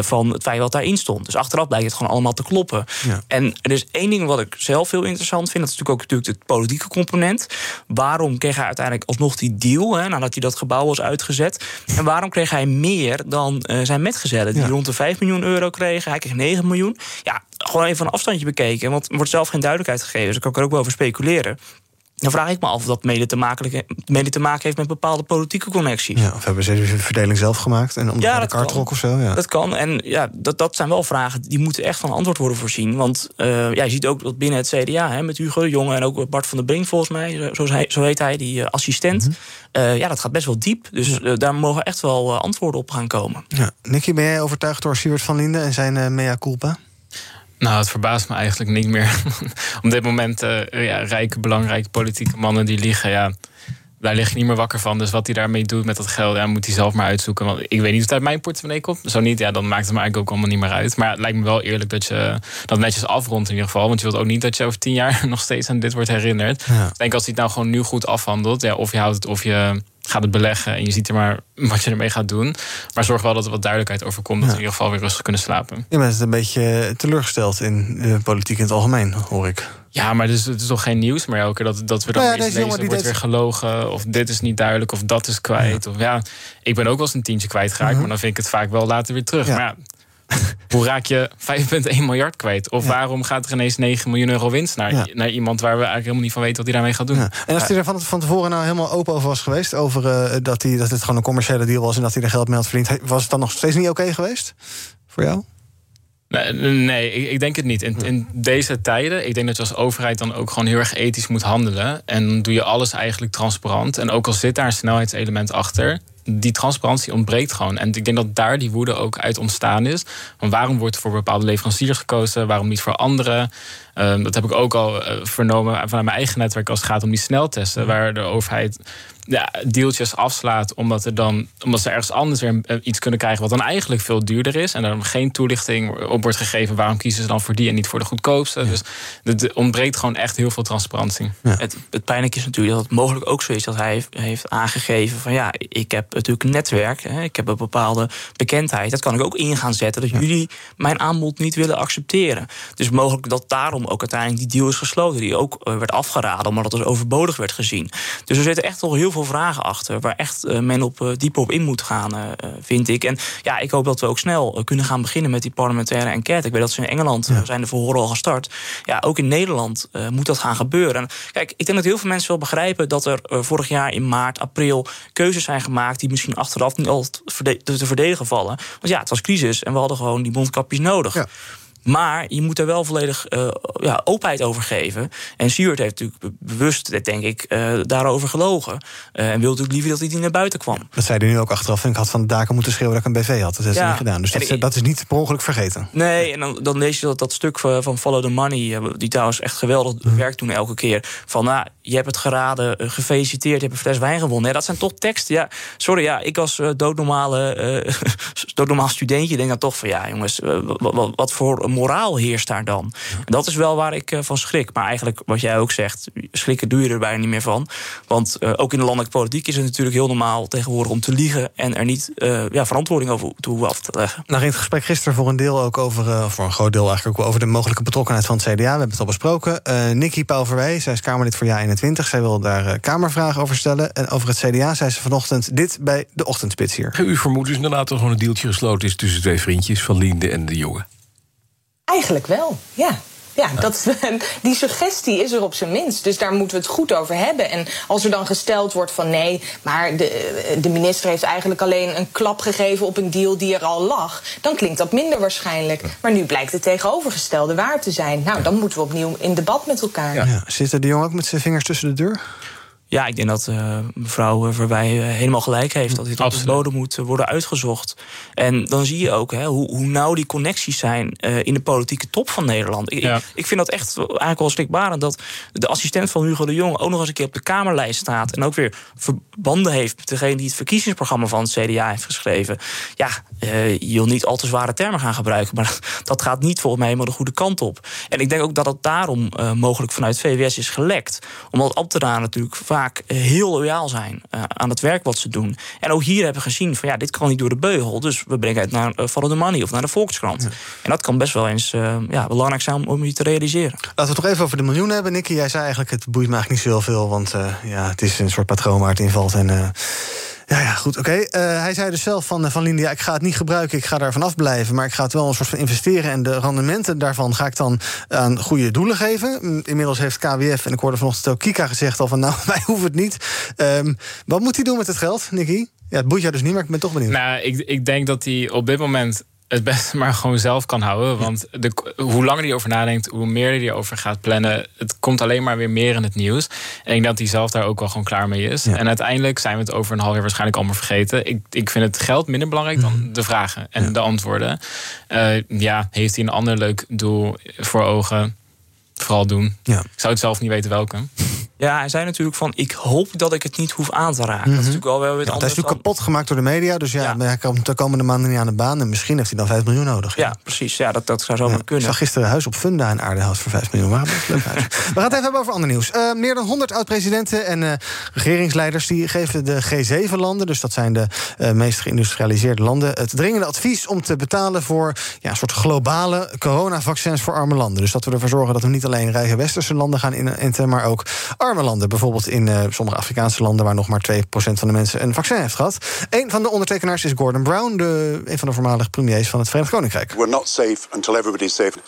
van het feit wat daarin stond. Dus achteraf blijkt het gewoon allemaal te kloppen. Ja. En er is één ding wat ik zelf heel interessant vind. Dat is natuurlijk ook natuurlijk het politieke component. Waarom kreeg hij uiteindelijk alsnog die deal, hè, nadat hij dat gebouw was uitgezet? En waarom kreeg hij meer dan uh, zijn metgezellen? Die rond de 5 miljoen euro kregen. Hij kreeg 9 miljoen. Ja, gewoon even een afstandje bekeken. Want er wordt zelf geen duidelijkheid gegeven. Dus ik kan er ook wel over speculeren. Dan vraag ik me af of dat mede te maken, mede te maken heeft met bepaalde politieke connecties. Ja, of hebben ze de verdeling zelf gemaakt en om ja, de kaart trok of zo? Ja. Dat kan. En ja, dat, dat zijn wel vragen die moeten echt van antwoord worden voorzien. Want uh, ja, je ziet ook dat binnen het CDA, hè, met Hugo de Jonge en ook Bart van der Brink volgens mij, zo, zo heet hij, die uh, assistent. Mm -hmm. uh, ja, dat gaat best wel diep. Dus daar mogen echt wel antwoorden op gaan komen. Ja. Nicky, ben jij overtuigd door Siewert van Linden en zijn mea culpa? Nou, het verbaast me eigenlijk niet meer. Op dit moment, uh, ja, rijke, belangrijke politieke mannen die liegen, ja, daar lig je niet meer wakker van. Dus wat hij daarmee doet met dat geld, ja, moet hij zelf maar uitzoeken. Want ik weet niet of het uit mijn portemonnee komt. Zo niet, ja, dan maakt het me eigenlijk ook allemaal niet meer uit. Maar het lijkt me wel eerlijk dat je dat netjes afrondt in ieder geval. Want je wilt ook niet dat je over tien jaar nog steeds aan dit wordt herinnerd. Ik denk als hij het nou gewoon nu goed afhandelt, ja, of je houdt het of je gaat het beleggen en je ziet er maar wat je ermee gaat doen. Maar zorg wel dat er wat duidelijkheid over komt, dat we in ieder geval weer rustig kunnen slapen. Je bent een beetje teleurgesteld in de politiek in het algemeen, hoor ik. Ja, maar dus, het is toch geen nieuws meer elke keer dat, dat we dan Nou ja, lezen, er wordt deed- weer gelogen, of dit is niet duidelijk, of dat is kwijt. Of ja, ik ben ook wel eens een tientje kwijtgeraakt, maar dan vind ik het vaak wel later weer terug. Maar ja, hoe raak je 5,1 miljard kwijt? Of waarom gaat er ineens 9 miljoen euro winst naar, Ja. naar iemand waar we eigenlijk helemaal niet van weten wat hij daarmee gaat doen? En als hij er van, van tevoren nou helemaal open over was geweest... over eh, dat, hij, dat het gewoon een commerciële deal was... en dat hij er geld mee had verdiend... was het dan nog steeds niet oké geweest? Voor jou? Nee, ik denk het niet. In, in deze tijden, ik denk dat je als overheid dan ook gewoon heel erg ethisch moet handelen. En dan doe je alles eigenlijk transparant. En ook al zit daar een snelheidselement achter, die transparantie ontbreekt gewoon. En ik denk dat daar die woede ook uit ontstaan is. Want waarom wordt er voor bepaalde leveranciers gekozen? Waarom niet voor anderen? Ehm, dat heb ik ook al eh, vernomen vanuit mijn eigen netwerk als het gaat om die sneltesten. Waar de overheid ja, deeltjes afslaat omdat, er dan, omdat ze ergens anders weer eh, iets kunnen krijgen wat dan eigenlijk veel duurder is. En dan geen toelichting op wordt gegeven waarom kiezen ze dan voor die en niet voor de goedkoopste. Dus er ontbreekt gewoon echt heel veel transparantie. Het, het pijnlijke is natuurlijk dat het mogelijk ook zo is dat hij heeft, heeft aangegeven van ja, ik heb natuurlijk een netwerk, hè, ik heb een bepaalde bekendheid. Dat kan ik ook in gaan zetten dat jullie mijn aanbod niet willen accepteren. Dus mogelijk dat daarom ook uiteindelijk die deal is gesloten, die ook eh, werd afgeraden omdat het als overbodig werd gezien. Dus er zitten echt nog heel veel vragen achter waar echt eh, men op, eh, dieper op in moet gaan, eh, vind ik. En ja, ik hoop dat we ook snel kunnen gaan beginnen met die parlementaire enquête. Ik weet dat ze in Engeland zijn de verhoren al gestart. Ja, ook in Nederland moet dat gaan gebeuren. En kijk, ik denk dat heel veel mensen wel begrijpen dat er vorig jaar in maart, april keuzes zijn gemaakt die misschien achteraf niet altijd te verdedigen vallen. Want ja, het was crisis en we hadden gewoon die mondkapjes nodig. Maar je moet er wel volledig eh, ja, openheid over geven. En Siewert heeft natuurlijk be- bewust, denk ik, eh, daarover gelogen. Eh, en wil natuurlijk liever dat hij niet naar buiten kwam. Dat zei hij nu ook achteraf. En ik had van de daken moeten schreeuwen dat ik een BV had. Dat heeft hij niet gedaan. Dus dat, is niet per ongeluk vergeten. Nee, en dan, dan lees je dat, dat stuk van, van Follow the Money, die trouwens echt geweldig werkt toen elke keer. Van, nou, je hebt het geraden, gefeliciteerd, je hebt een fles wijn gewonnen. Ja, dat zijn toch teksten. Ja, sorry, ja, ik als doodnormale, doodnormaal studentje denk dan toch van, ja, jongens, wa- wa- wat voor moraal heerst daar dan? En dat is wel waar ik eh, van schrik. Maar eigenlijk, wat jij ook zegt, schrikken doe je er bijna niet meer van. Want eh, ook in de landelijke politiek is het natuurlijk heel normaal tegenwoordig om te liegen en er niet eh, ja, verantwoording over te hoeven af te leggen. Nou ging het gesprek gisteren voor een deel ook over, eh, voor een groot deel eigenlijk ook over de mogelijke betrokkenheid van het CDA. We hebben het al besproken. Eh Nikki Pauverwij, zij is Kamerlid voor JA21. Zij wil daar eh, Kamervragen over stellen. En over het CDA zei ze vanochtend dit bij de ochtendspits hier. U vermoedt dus inderdaad dat er gewoon een deeltje gesloten is tussen twee vriendjes van Linde en de jongen. Eigenlijk wel, ja. Ja, dat, die suggestie is er op zijn minst. Dus daar moeten we het goed over hebben. En als er dan gesteld wordt van nee, maar de, de minister heeft eigenlijk alleen een klap gegeven op een deal die er al lag, dan klinkt dat minder waarschijnlijk. Maar nu blijkt het tegenovergestelde waar te zijn. Nou, dan moeten we opnieuw in debat met elkaar. Ja. Zit de jongen ook met zijn vingers tussen de deur? Ja, ik denk dat eh, mevrouw Verwij eh, helemaal gelijk heeft. Dat dit op de bodem moet worden uitgezocht. En dan zie je ook hè, hoe, hoe nauw die connecties zijn eh, in de politieke top van Nederland. Ik, Ja. ik, vind dat echt eigenlijk wel schrikbarend dat de assistent van Hugo de Jong ook nog eens een keer op de Kamerlijst staat. En ook weer verbanden heeft met degene die het verkiezingsprogramma van het CDA heeft geschreven. Ja, je wil niet al te zware termen gaan gebruiken. Maar dat gaat niet volgens mij helemaal de goede kant op. En ik denk ook dat het daarom mogelijk vanuit VWS is gelekt. Omdat ambtenaren natuurlijk vaak eh, heel loyaal zijn eh, aan het werk wat ze doen. En ook hier hebben gezien van ja, dit kan niet door de beugel. Dus we brengen het naar uh, Follow the Money of naar de Volkskrant. En dat kan best wel eens eh, ja, belangrijk zijn om je te realiseren. Laten we het toch even over de miljoenen hebben. Nicky, jij zei eigenlijk, het boeit me eigenlijk niet zo heel veel... want eh, ja, het is een soort patroon waar het invalt. En, eh, ja, ja, goed, oké. Eh, hij zei dus zelf van, eh, van Linda, ja, ik ga het niet gebruiken... ik ga daar vanaf blijven, maar ik ga het wel een soort van investeren... en de rendementen daarvan ga ik dan aan goede doelen geven. Inmiddels heeft KWF, en ik hoorde vanochtend ook Kika gezegd al... van nou, wij hoeven het niet. Ehm, wat moet hij doen met het geld, Nicky? Ja, het boeit jou dus niet, maar ik ben toch benieuwd. Nou, ik, ik denk dat hij op dit moment het beste maar gewoon zelf kan houden. Want de, hoe langer hij over nadenkt, hoe meer hij erover gaat plannen. Het komt alleen maar weer meer in het nieuws. En ik denk dat hij zelf daar ook wel gewoon klaar mee is. En uiteindelijk zijn we het over een half jaar waarschijnlijk allemaal vergeten. Ik, ik vind het geld minder belangrijk dan de vragen en de antwoorden. Uh, ja, heeft hij een ander leuk doel voor ogen? Vooral doen. Ja. Ik zou het zelf niet weten welke. Ja, hij zei natuurlijk van... ik hoop dat ik het niet hoef aan te raken. Dat is Mhm. natuurlijk wel weer Ja, hij is natuurlijk kapot gemaakt door de media. Dus ja, hij komt de komende maanden niet aan de baan. En misschien heeft hij dan 5 miljoen nodig. Ja, precies. Ja, dat, dat zou zo maar Ik kunnen. zag gisteren huis op Funda in Aardenhout voor 5 miljoen. Maar best leuk huis. We gaan het even hebben over ander nieuws. Eh, meer dan 100 oud-presidenten en eh, regeringsleiders... die geven de G7-landen, dus dat zijn de eh, meest geïndustrialiseerde landen... het dringende advies om te betalen voor ja, een soort globale coronavaccins voor arme landen. Dus dat we ervoor zorgen dat we niet alleen rijke westerse landen gaan inenten... maar ook arme landen. Bijvoorbeeld in eh, sommige Afrikaanse landen... waar nog maar 2% van de mensen een vaccin heeft gehad. Een van de ondertekenaars is Gordon Brown... De, een van de voormalige premiers van het Verenigd Koninkrijk. We're not safe until everybody's safe.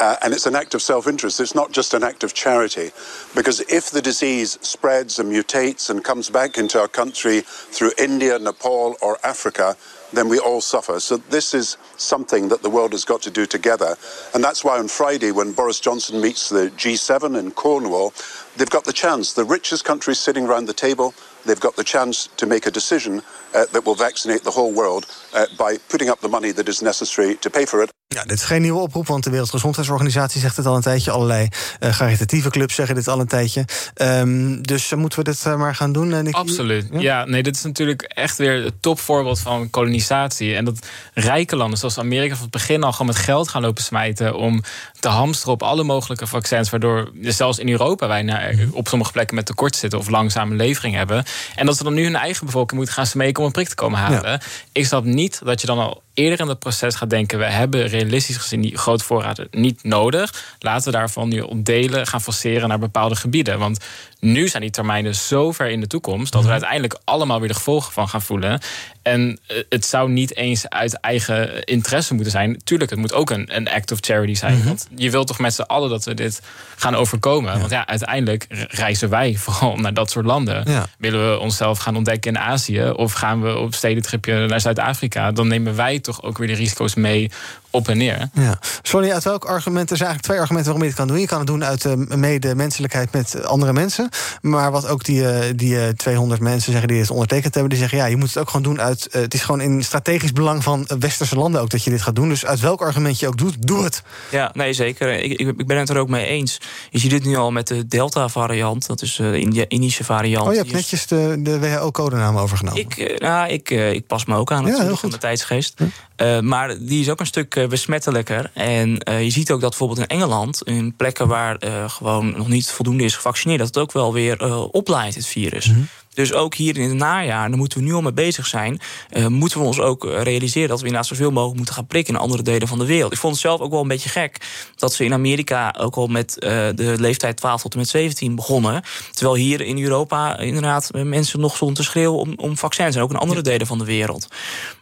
Uh, and it's an act of self interest. It's not just an act of charity. Because if the disease spreads and mutates and comes back into our country through India, Nepal, or Africa, then we all suffer. So this is something that the world has got to do together. And that's why on Friday, when Boris Johnson meets the G7 in Cornwall, they've got the chance. The richest countries sitting around the table, they've got the chance to make a decision uh, that will vaccinate the whole world uh, by putting up the money that is necessary to pay for it. Ja, dit is geen nieuwe oproep, want de Wereldgezondheidsorganisatie zegt het al een tijdje. Allerlei eh caritatieve clubs zeggen dit al een tijdje. Ehm, dus eh, moeten we dit eh, maar gaan doen, uh, Nicky? Absoluut. Ja? nee, dit is natuurlijk echt weer het topvoorbeeld van kolonisatie. En dat rijke landen zoals Amerika van het begin al gewoon met geld gaan lopen smijten om te hamsteren op alle mogelijke vaccins, waardoor zelfs in Europa wij op sommige plekken met tekort zitten of langzame levering hebben. En dat ze dan nu hun eigen bevolking moeten gaan smeken om een prik te komen halen. Ik snap niet dat je dan al eerder in het proces gaat denken: we hebben realistisch gezien die grote voorraden niet nodig. Laten we daarvan nu ontdelen, gaan forceren naar bepaalde gebieden. Want nu zijn die termijnen zo ver in de toekomst dat we er uiteindelijk allemaal weer de gevolgen van gaan voelen. En eh, het zou niet eens uit eigen interesse moeten zijn. Tuurlijk, het moet ook een, een act of charity zijn. Want je wilt toch met z'n allen dat we dit gaan overkomen. Want ja, uiteindelijk reizen wij vooral naar dat soort landen. Ja. Willen we onszelf gaan ontdekken in Azië? Of gaan we op stedentripje naar Zuid-Afrika? Dan nemen wij toch ook weer de risico's mee op en neer. Ja. Sorry, uit welk argument? Er zijn eigenlijk twee argumenten waarom je het kan doen. Je kan het doen uit uh, medemenselijkheid met andere mensen. Maar wat ook die, uh, die uh, 200 mensen zeggen die het ondertekend hebben... die zeggen, ja, je moet het ook gewoon doen uit... het is gewoon in strategisch belang van westerse landen ook dat je dit gaat doen. Dus uit welk argument je ook doet, doe het. Ja, nee, zeker. Ik, ik, ik ben het er ook mee eens. Je ziet dit nu al met de Delta-variant. Dat is de Indische variant. Oh, je hebt netjes de, de WHO-codenaam overgenomen. Ik, nou, ik, ik pas me ook aan ja, natuurlijk, van de tijdsgeest. Uh, maar die is ook een stuk uh, besmettelijker. En uh, je ziet ook dat bijvoorbeeld in Engeland, in plekken waar gewoon nog niet voldoende is gevaccineerd, dat het ook wel weer oplaait, het virus. Mm -hmm. Dus ook hier in het najaar, daar moeten we nu al mee bezig zijn. Uh, moeten we ons ook realiseren dat we inderdaad zoveel mogelijk moeten gaan prikken in andere delen van de wereld. Ik vond het zelf ook wel een beetje gek dat ze in Amerika ook al met uh, de leeftijd 12 tot en met 17 begonnen. Terwijl hier in Europa inderdaad mensen nog stonden te schreeuwen om, om vaccins. En ook in andere delen van de wereld.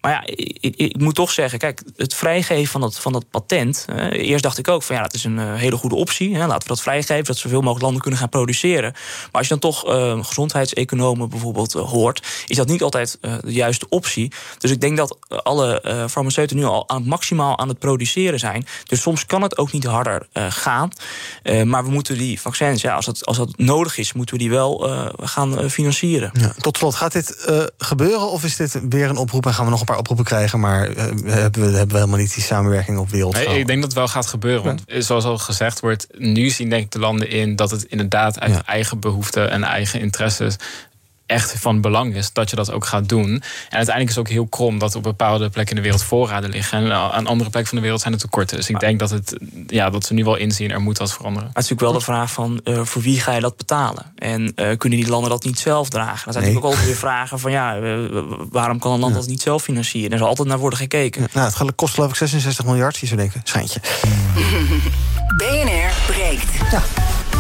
Maar ja, ik, ik, moet toch zeggen, kijk, het vrijgeven van dat, van dat patent. Uh, eerst dacht ik ook van ja, dat is een hele goede optie. Hè, laten we dat vrijgeven, dat zoveel mogelijk landen kunnen gaan produceren. Maar als je dan toch gezondheidseconomen bijvoorbeeld uh, hoort, is dat niet altijd uh, de juiste optie. Dus ik denk dat alle uh, farmaceuten nu al aan, maximaal aan het produceren zijn. Dus soms kan het ook niet harder gaan. maar we moeten die vaccins, ja, als, dat, als dat nodig is, moeten we die wel gaan financieren. Ja, tot slot, gaat dit gebeuren of is dit weer een oproep en gaan we nog een paar oproepen krijgen, maar hebben, we, hebben we helemaal niet die samenwerking op wereld? Nee, ik denk dat het wel gaat gebeuren. Want zoals al gezegd wordt, nu zien denk ik de landen in dat het inderdaad uit ja. eigen behoeften en eigen interesses echt van belang is dat je dat ook gaat doen. En uiteindelijk is het ook heel krom dat op bepaalde plekken in de wereld voorraden liggen. En aan andere plekken van de wereld zijn er tekorten. Dus ik denk dat, het, ja, dat ze nu wel inzien, er moet wat veranderen. Het is natuurlijk wel de vraag van uh, voor wie ga je dat betalen? En uh, kunnen die landen dat niet zelf dragen? Dan zijn nee. natuurlijk ook altijd weer vragen van ja, uh, waarom kan een land ja. dat niet zelf financieren? Er zal altijd naar worden gekeken. Ja, nou, het kost geloof ik 66 miljard, je zou denken. Schijntje. BNR breekt. Ja.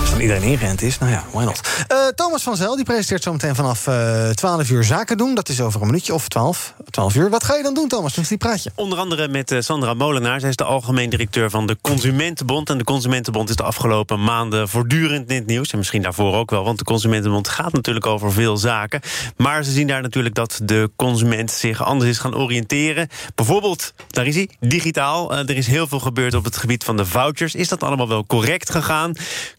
Als iedereen ingerend is, nou ja, why not. Uh, Thomas van Zel, die presenteert zometeen vanaf uh, 12 uur zaken doen. Dat is over een minuutje of 12, 12 uur. Wat ga je dan doen, Thomas? Dus die praat je. Onder andere met uh, Sandra Molenaar. Zij is de algemeen directeur van de Consumentenbond. En de Consumentenbond is de afgelopen maanden voortdurend in het nieuws. En misschien daarvoor ook wel, want de Consumentenbond gaat natuurlijk over veel zaken. Maar ze zien daar natuurlijk dat de consument zich anders is gaan oriënteren. Bijvoorbeeld, daar is hij, digitaal. Er is heel veel gebeurd op het gebied van de vouchers. Is dat allemaal wel correct gegaan?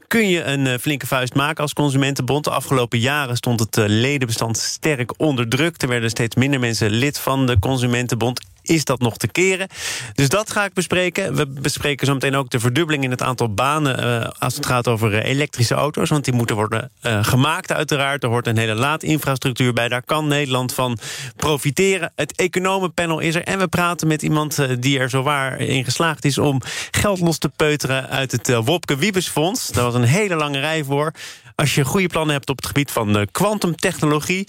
Kun je een uh, flinke vuist maken als consumentenbond. De afgelopen jaren stond het uh, ledenbestand sterk onder druk. Er werden steeds minder mensen lid van de consumentenbond. Is dat nog te keren? Dus dat ga ik bespreken. We bespreken zo meteen ook de verdubbeling in het aantal banen... Uh, als het gaat over uh, elektrische auto's. Want die moeten worden uh, gemaakt uiteraard. Er hoort een hele laadinfrastructuur bij. Daar kan Nederland van profiteren. Het economenpanel is er. En we praten met iemand die er zowaar in geslaagd is... om geld los te peuteren uit het Wopke Wiebesfonds. Daar was een hele lange rij voor. Als je goede plannen hebt op het gebied van kwantumtechnologie...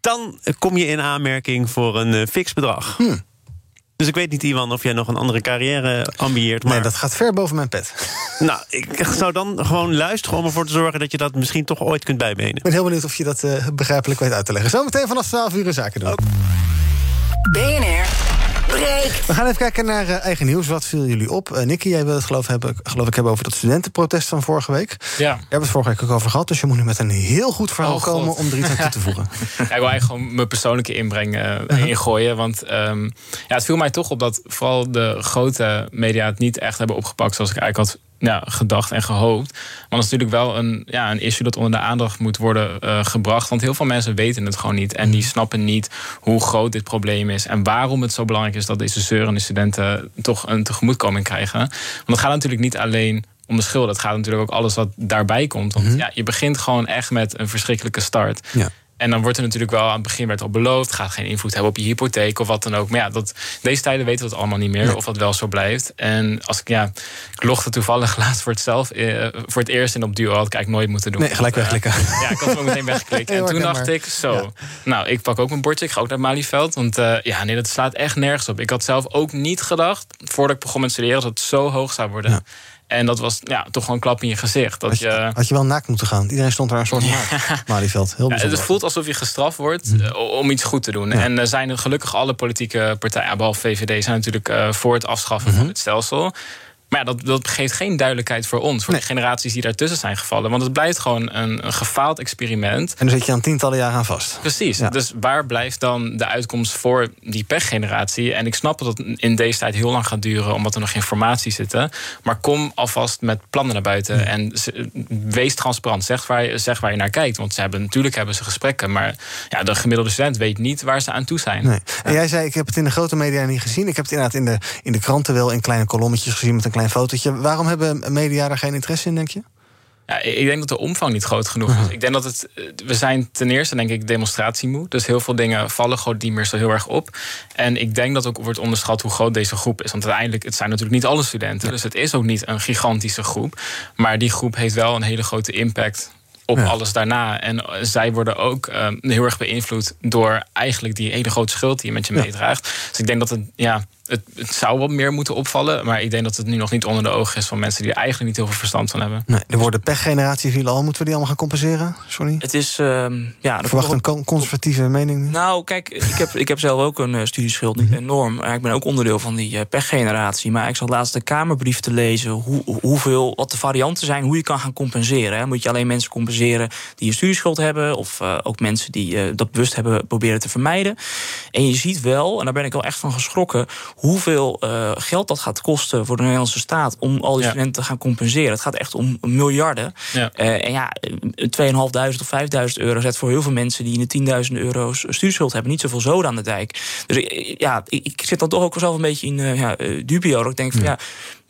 dan kom je in aanmerking voor een fix bedrag. Hmm. Dus ik weet niet, Iwan, of jij nog een andere carrière ambieert. Maar... Nee, dat gaat ver boven mijn pet. Nou, ik zou dan gewoon luisteren om ervoor te zorgen... dat je dat misschien toch ooit kunt bijbenen. Ik ben heel benieuwd of je dat uh, begrijpelijk weet uit te leggen. Zometeen vanaf 12 uur zaken doen. BNR We gaan even kijken naar uh, eigen nieuws. Wat viel jullie op? Uh, Nicky, jij wil het geloof, hebben, geloof ik hebben over dat studentenprotest van vorige week. Ja. Daar hebben het vorige week ook over gehad. Dus je moet nu met een heel goed verhaal oh, komen om er iets aan toe te voegen. ja, ik wil eigenlijk gewoon mijn persoonlijke inbreng uh, uh-huh. ingooien. Want um, ja, het viel mij toch op dat vooral de grote media het niet echt hebben opgepakt zoals ik eigenlijk had ja, gedacht en gehoopt. Maar dat is natuurlijk wel een, ja, een issue dat onder de aandacht moet worden uh, gebracht. Want heel veel mensen weten het gewoon niet. En die snappen niet hoe groot dit probleem is. En waarom het zo belangrijk is dat deze zeurende studenten toch een tegemoetkoming krijgen. Want het gaat natuurlijk niet alleen om de schuld. Het gaat natuurlijk ook alles wat daarbij komt. Want ja, je begint gewoon echt met een verschrikkelijke start. Ja. En dan wordt er natuurlijk wel aan het begin werd al beloofd... gaat geen invloed hebben op je hypotheek of wat dan ook. Maar ja, dat, deze tijden weten we het allemaal niet meer... of dat wel zo blijft. En als ik, ja, ik logde toevallig laatst voor het, zelf, eh, voor het eerst... in op Duo had ik eigenlijk nooit moeten doen. Nee, gelijk wegklikken. Uh, ja, ik had ook meteen weggeklikt. en toen dacht ik, zo, nou, ik pak ook een bordje. Ik ga ook naar Malieveld. Want uh, ja, nee, dat slaat echt nergens op. Ik had zelf ook niet gedacht, voordat ik begon met studeren... dat het zo hoog zou worden. Ja. En dat was ja, toch gewoon een klap in je gezicht. Dat had, je, je, had je wel naakt moeten gaan. Iedereen stond daar een soort naakt. Malieveld, heel ja, Het voelt alsof je gestraft wordt mm. uh, om iets goed te doen. Ja. En er zijn gelukkig alle politieke partijen, behalve VVD... zijn natuurlijk uh, voor het afschaffen mm -hmm. van het stelsel. Maar ja, dat, dat geeft geen duidelijkheid voor ons, voor nee. de generaties die daartussen zijn gevallen. Want het blijft gewoon een, een gefaald experiment. En dan zit je aan tientallen jaren aan vast. Precies. Ja. Dus waar blijft dan de uitkomst voor die pechgeneratie? En ik snap dat het in deze tijd heel lang gaat duren, omdat er nog geen informatie zitten. Maar kom alvast met plannen naar buiten ja. en wees transparant. Zeg waar, je, zeg waar je naar kijkt. Want ze hebben, natuurlijk hebben ze gesprekken, maar ja, de gemiddelde student weet niet waar ze aan toe zijn. Nee. En jij zei, ik heb het in de grote media niet gezien. Ik heb het inderdaad in de, in de kranten wel in kleine kolommetjes gezien met een klein fotootje. Waarom hebben media daar geen interesse in, denk je? Ja, ik denk dat de omvang niet groot genoeg is. Ik denk dat het. We zijn ten eerste, denk ik, demonstratiemoe. Dus heel veel dingen vallen gewoon niet meer zo heel erg op. En ik denk dat ook wordt onderschat hoe groot deze groep is. Want uiteindelijk, het zijn natuurlijk niet alle studenten. Dus het is ook niet een gigantische groep. Maar die groep heeft wel een hele grote impact op ja. alles daarna. En zij worden ook um, heel erg beïnvloed door eigenlijk die hele grote schuld die je met je meedraagt. Dus ik denk dat het, ja, het, het, zou wat meer moeten opvallen. Maar ik denk dat het nu nog niet onder de ogen is van mensen die er eigenlijk niet heel veel verstand van hebben. Nee, er worden pechgeneratie vielen al. Moeten we die allemaal gaan compenseren? Sorry. Het is. Uh, ja, Verwacht een conservatieve mening? Nou, kijk, ik heb, ik heb zelf ook een uh, studieschuld, niet enorm. Maar ik ben ook onderdeel van die uh, pechgeneratie. Maar ik zat laatst de Kamerbrief te lezen. Hoe, hoeveel, wat de varianten zijn, hoe je kan gaan compenseren. Hè. Moet je alleen mensen compenseren die een studieschuld hebben. Of uh, ook mensen die dat bewust hebben proberen te vermijden. En je ziet wel, en daar ben ik wel echt van geschrokken hoeveel uh, geld dat gaat kosten voor de Nederlandse staat om al die ja. studenten te gaan compenseren. Het gaat echt om miljarden. Ja. Uh, en ja, 2.500 of 5.000 euro zet voor heel veel mensen die in de 10.000 euro's studieschuld hebben niet zoveel zoden aan de dijk. Dus ja, ik, ik zit dan toch ook zelf een beetje in ja, dubio. Dat ik denk van ja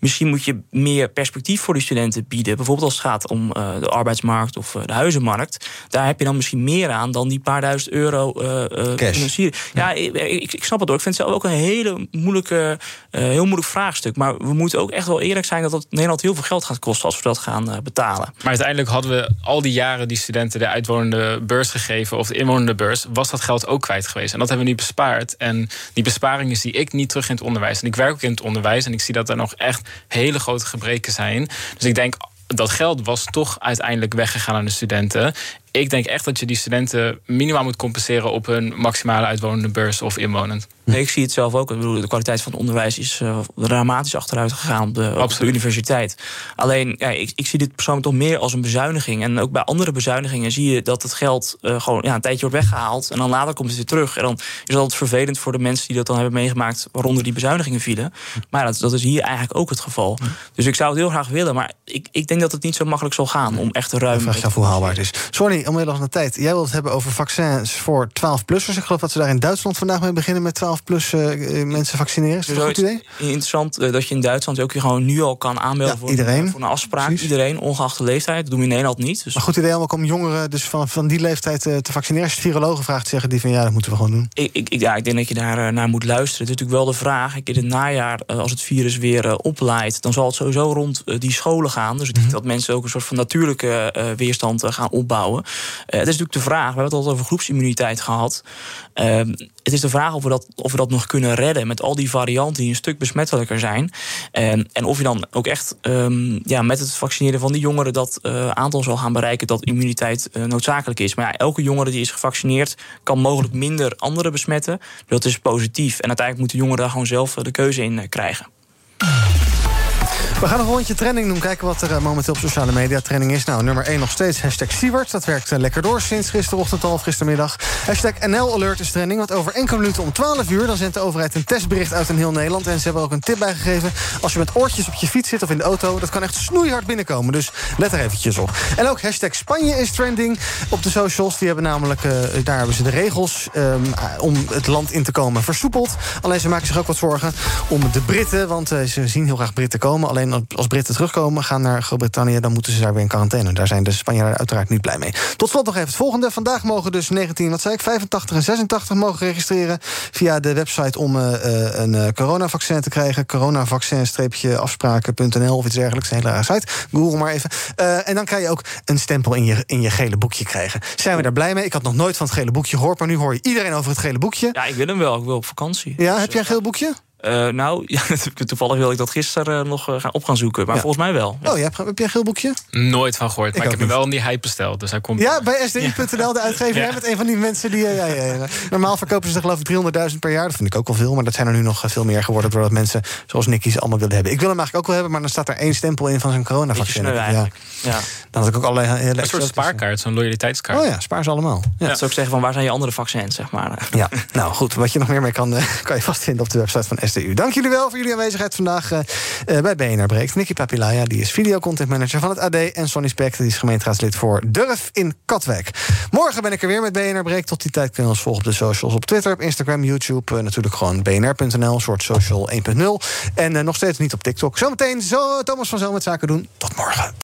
Misschien moet je meer perspectief voor die studenten bieden. Bijvoorbeeld als het gaat om uh, de arbeidsmarkt of uh, de huizenmarkt. Daar heb je dan misschien meer aan dan die paar duizend euro uh, financieren. Ja, ja ik, ik, ik, snap het hoor. Ik vind het zelf ook een hele moeilijke, heel moeilijk vraagstuk. Maar we moeten ook echt wel eerlijk zijn dat het Nederland heel veel geld gaat kosten als we dat gaan betalen. Maar uiteindelijk hadden we al die jaren die studenten de uitwonende beurs gegeven of de inwonende beurs, was dat geld ook kwijt geweest. En dat hebben we niet bespaard. En die besparingen zie ik niet terug in het onderwijs. En ik werk ook in het onderwijs en ik zie dat er nog echt hele grote gebreken zijn. Dus ik denk dat geld was toch uiteindelijk weggegaan aan de studenten ik denk echt dat je die studenten minimaal moet compenseren op hun maximale uitwonende beurs of inwonend. Nee, ik zie het zelf ook. Ik bedoel, de kwaliteit van het onderwijs is uh, dramatisch achteruit gegaan op de, op de universiteit. Alleen, ja, ik, ik, zie dit persoonlijk toch meer als een bezuiniging. En ook bij andere bezuinigingen zie je dat het geld uh, gewoon ja, een tijdje wordt weggehaald. En dan later komt het weer terug. En dan is het altijd vervelend voor de mensen die dat dan hebben meegemaakt, waaronder die bezuinigingen vielen. Maar dat, dat is hier eigenlijk ook het geval. Dus ik zou het heel graag willen, maar ik, ik denk dat het niet zo makkelijk zal gaan om echt te ruim. Vraag je af hoe haalbaar het is. Sorry, Omwille van de tijd. Jij wilt het hebben over vaccins voor 12-plussers. Ik geloof dat ze daar in Duitsland vandaag mee beginnen met 12-plus mensen vaccineren. Is dat een goed idee? Interessant uh, dat je in Duitsland ook je gewoon nu al kan aanmelden voor, iedereen. voor een afspraak. Iedereen, ongeacht de leeftijd. Dat doen we in Nederland niet. Dus... Maar goed idee om jongeren dus van, van die leeftijd te vaccineren. Als je virologen vraagt, zeggen die van ja, dat moeten we gewoon doen. Ik, ik, ja, ik denk dat je daar naar moet luisteren. Het is natuurlijk wel de vraag. In het najaar, als het virus weer opleidt, dan zal het sowieso rond die scholen gaan. Dus mm dat mensen ook een soort van natuurlijke weerstand gaan opbouwen. Uh, het is natuurlijk de vraag, we hebben het al over groepsimmuniteit gehad. Ehm, het is de vraag of we, dat, of we dat nog kunnen redden met al die varianten die een stuk besmettelijker zijn. Ehm, en of je dan ook echt um, ja, met het vaccineren van die jongeren dat aantal zal gaan bereiken dat immuniteit noodzakelijk is. Maar ja, elke jongere die is gevaccineerd kan mogelijk minder anderen besmetten. Dat is positief. En uiteindelijk moeten jongeren daar gewoon zelf de keuze in krijgen. We gaan een rondje trending doen. Kijken wat er uh, momenteel op sociale media trending is. Nou, nummer 1 nog steeds. Hashtag. Dat werkt uh, lekker door sinds gisterochtend al of gistermiddag. Hashtag NL Alert is trending. Want over enkele minuten om 12 uur... dan zendt de overheid een testbericht uit in heel Nederland. En ze hebben ook een tip bijgegeven. Als je met oortjes op je fiets zit of in de auto... dat kan echt snoeihard binnenkomen. Dus let er eventjes op. En ook hashtag Spanje is trending op de socials. Die hebben namelijk... Uh, daar hebben ze de regels um, om het land in te komen versoepeld. Alleen ze maken zich ook wat zorgen om de Britten. Want ze zien heel graag Britten komen. Alleen als Britten terugkomen, gaan naar Groot-Brittannië... dan moeten ze daar weer in quarantaine. Daar zijn de Spanjaarden uiteraard niet blij mee. Tot slot nog even het volgende. Vandaag mogen dus 19, wat zei ik, 85 en 86 mogen registreren... via de website om uh, een uh, coronavaccin te krijgen. coronavaccin-afspraken.nl of iets dergelijks. Een hele rare site. Google maar even. Uh, en dan kan je ook een stempel in je, in je gele boekje krijgen. Zijn we daar blij mee? Ik had nog nooit van het gele boekje gehoord... maar nu hoor je iedereen over het gele boekje. Ja, ik wil hem wel. Ik wil op vakantie. Ja, dus, heb jij een geel boekje? Uh, nou, ja, toevallig wil ik dat gisteren uh, nog uh, gaan op gaan zoeken. Maar ja. volgens mij wel. Oh, ja, heb jij een geel boekje? Nooit van gehoord. Ik maar ik heb hem wel in die hype besteld. Dus hij komt ja, bij SDI.nl, de uitgever. ja. met een van die mensen die... Ja, ja, Normaal verkopen ze er geloof ik 300.000 per jaar. Dat vind ik ook wel veel. Maar dat zijn er nu nog veel meer geworden. Doordat mensen zoals Nicky ze allemaal willen hebben. Ik wil hem eigenlijk ook wel hebben. Maar dan staat er één stempel in van zijn coronavaccin. Ja. ja. Dan had ik ook allerlei... Hele een soort spaarkaart, zo'n loyaliteitskaart. Oh ja, spaar ze allemaal. Ja. Dat zou ik zeggen van waar zijn je andere vaccins, zeg maar. Ja, nou goed. Wat je nog meer mee kan, kan je vastvinden op de website van Dank jullie wel voor jullie aanwezigheid vandaag uh, bij BNR Breekt. Nicky Papilaya, die is videocontent manager van het AD. En Sonny Spek, die is gemeenteraadslid voor Durf in Katwijk. Morgen ben ik er weer met BNR Breekt. Tot die tijd kunnen we ons volgen op de socials. Op Twitter, op Instagram, YouTube. Uh, natuurlijk gewoon bnr.nl, soort social 1.0. En nog steeds niet op TikTok. Zometeen zo, Thomas van Zo met Zaken doen. Tot morgen.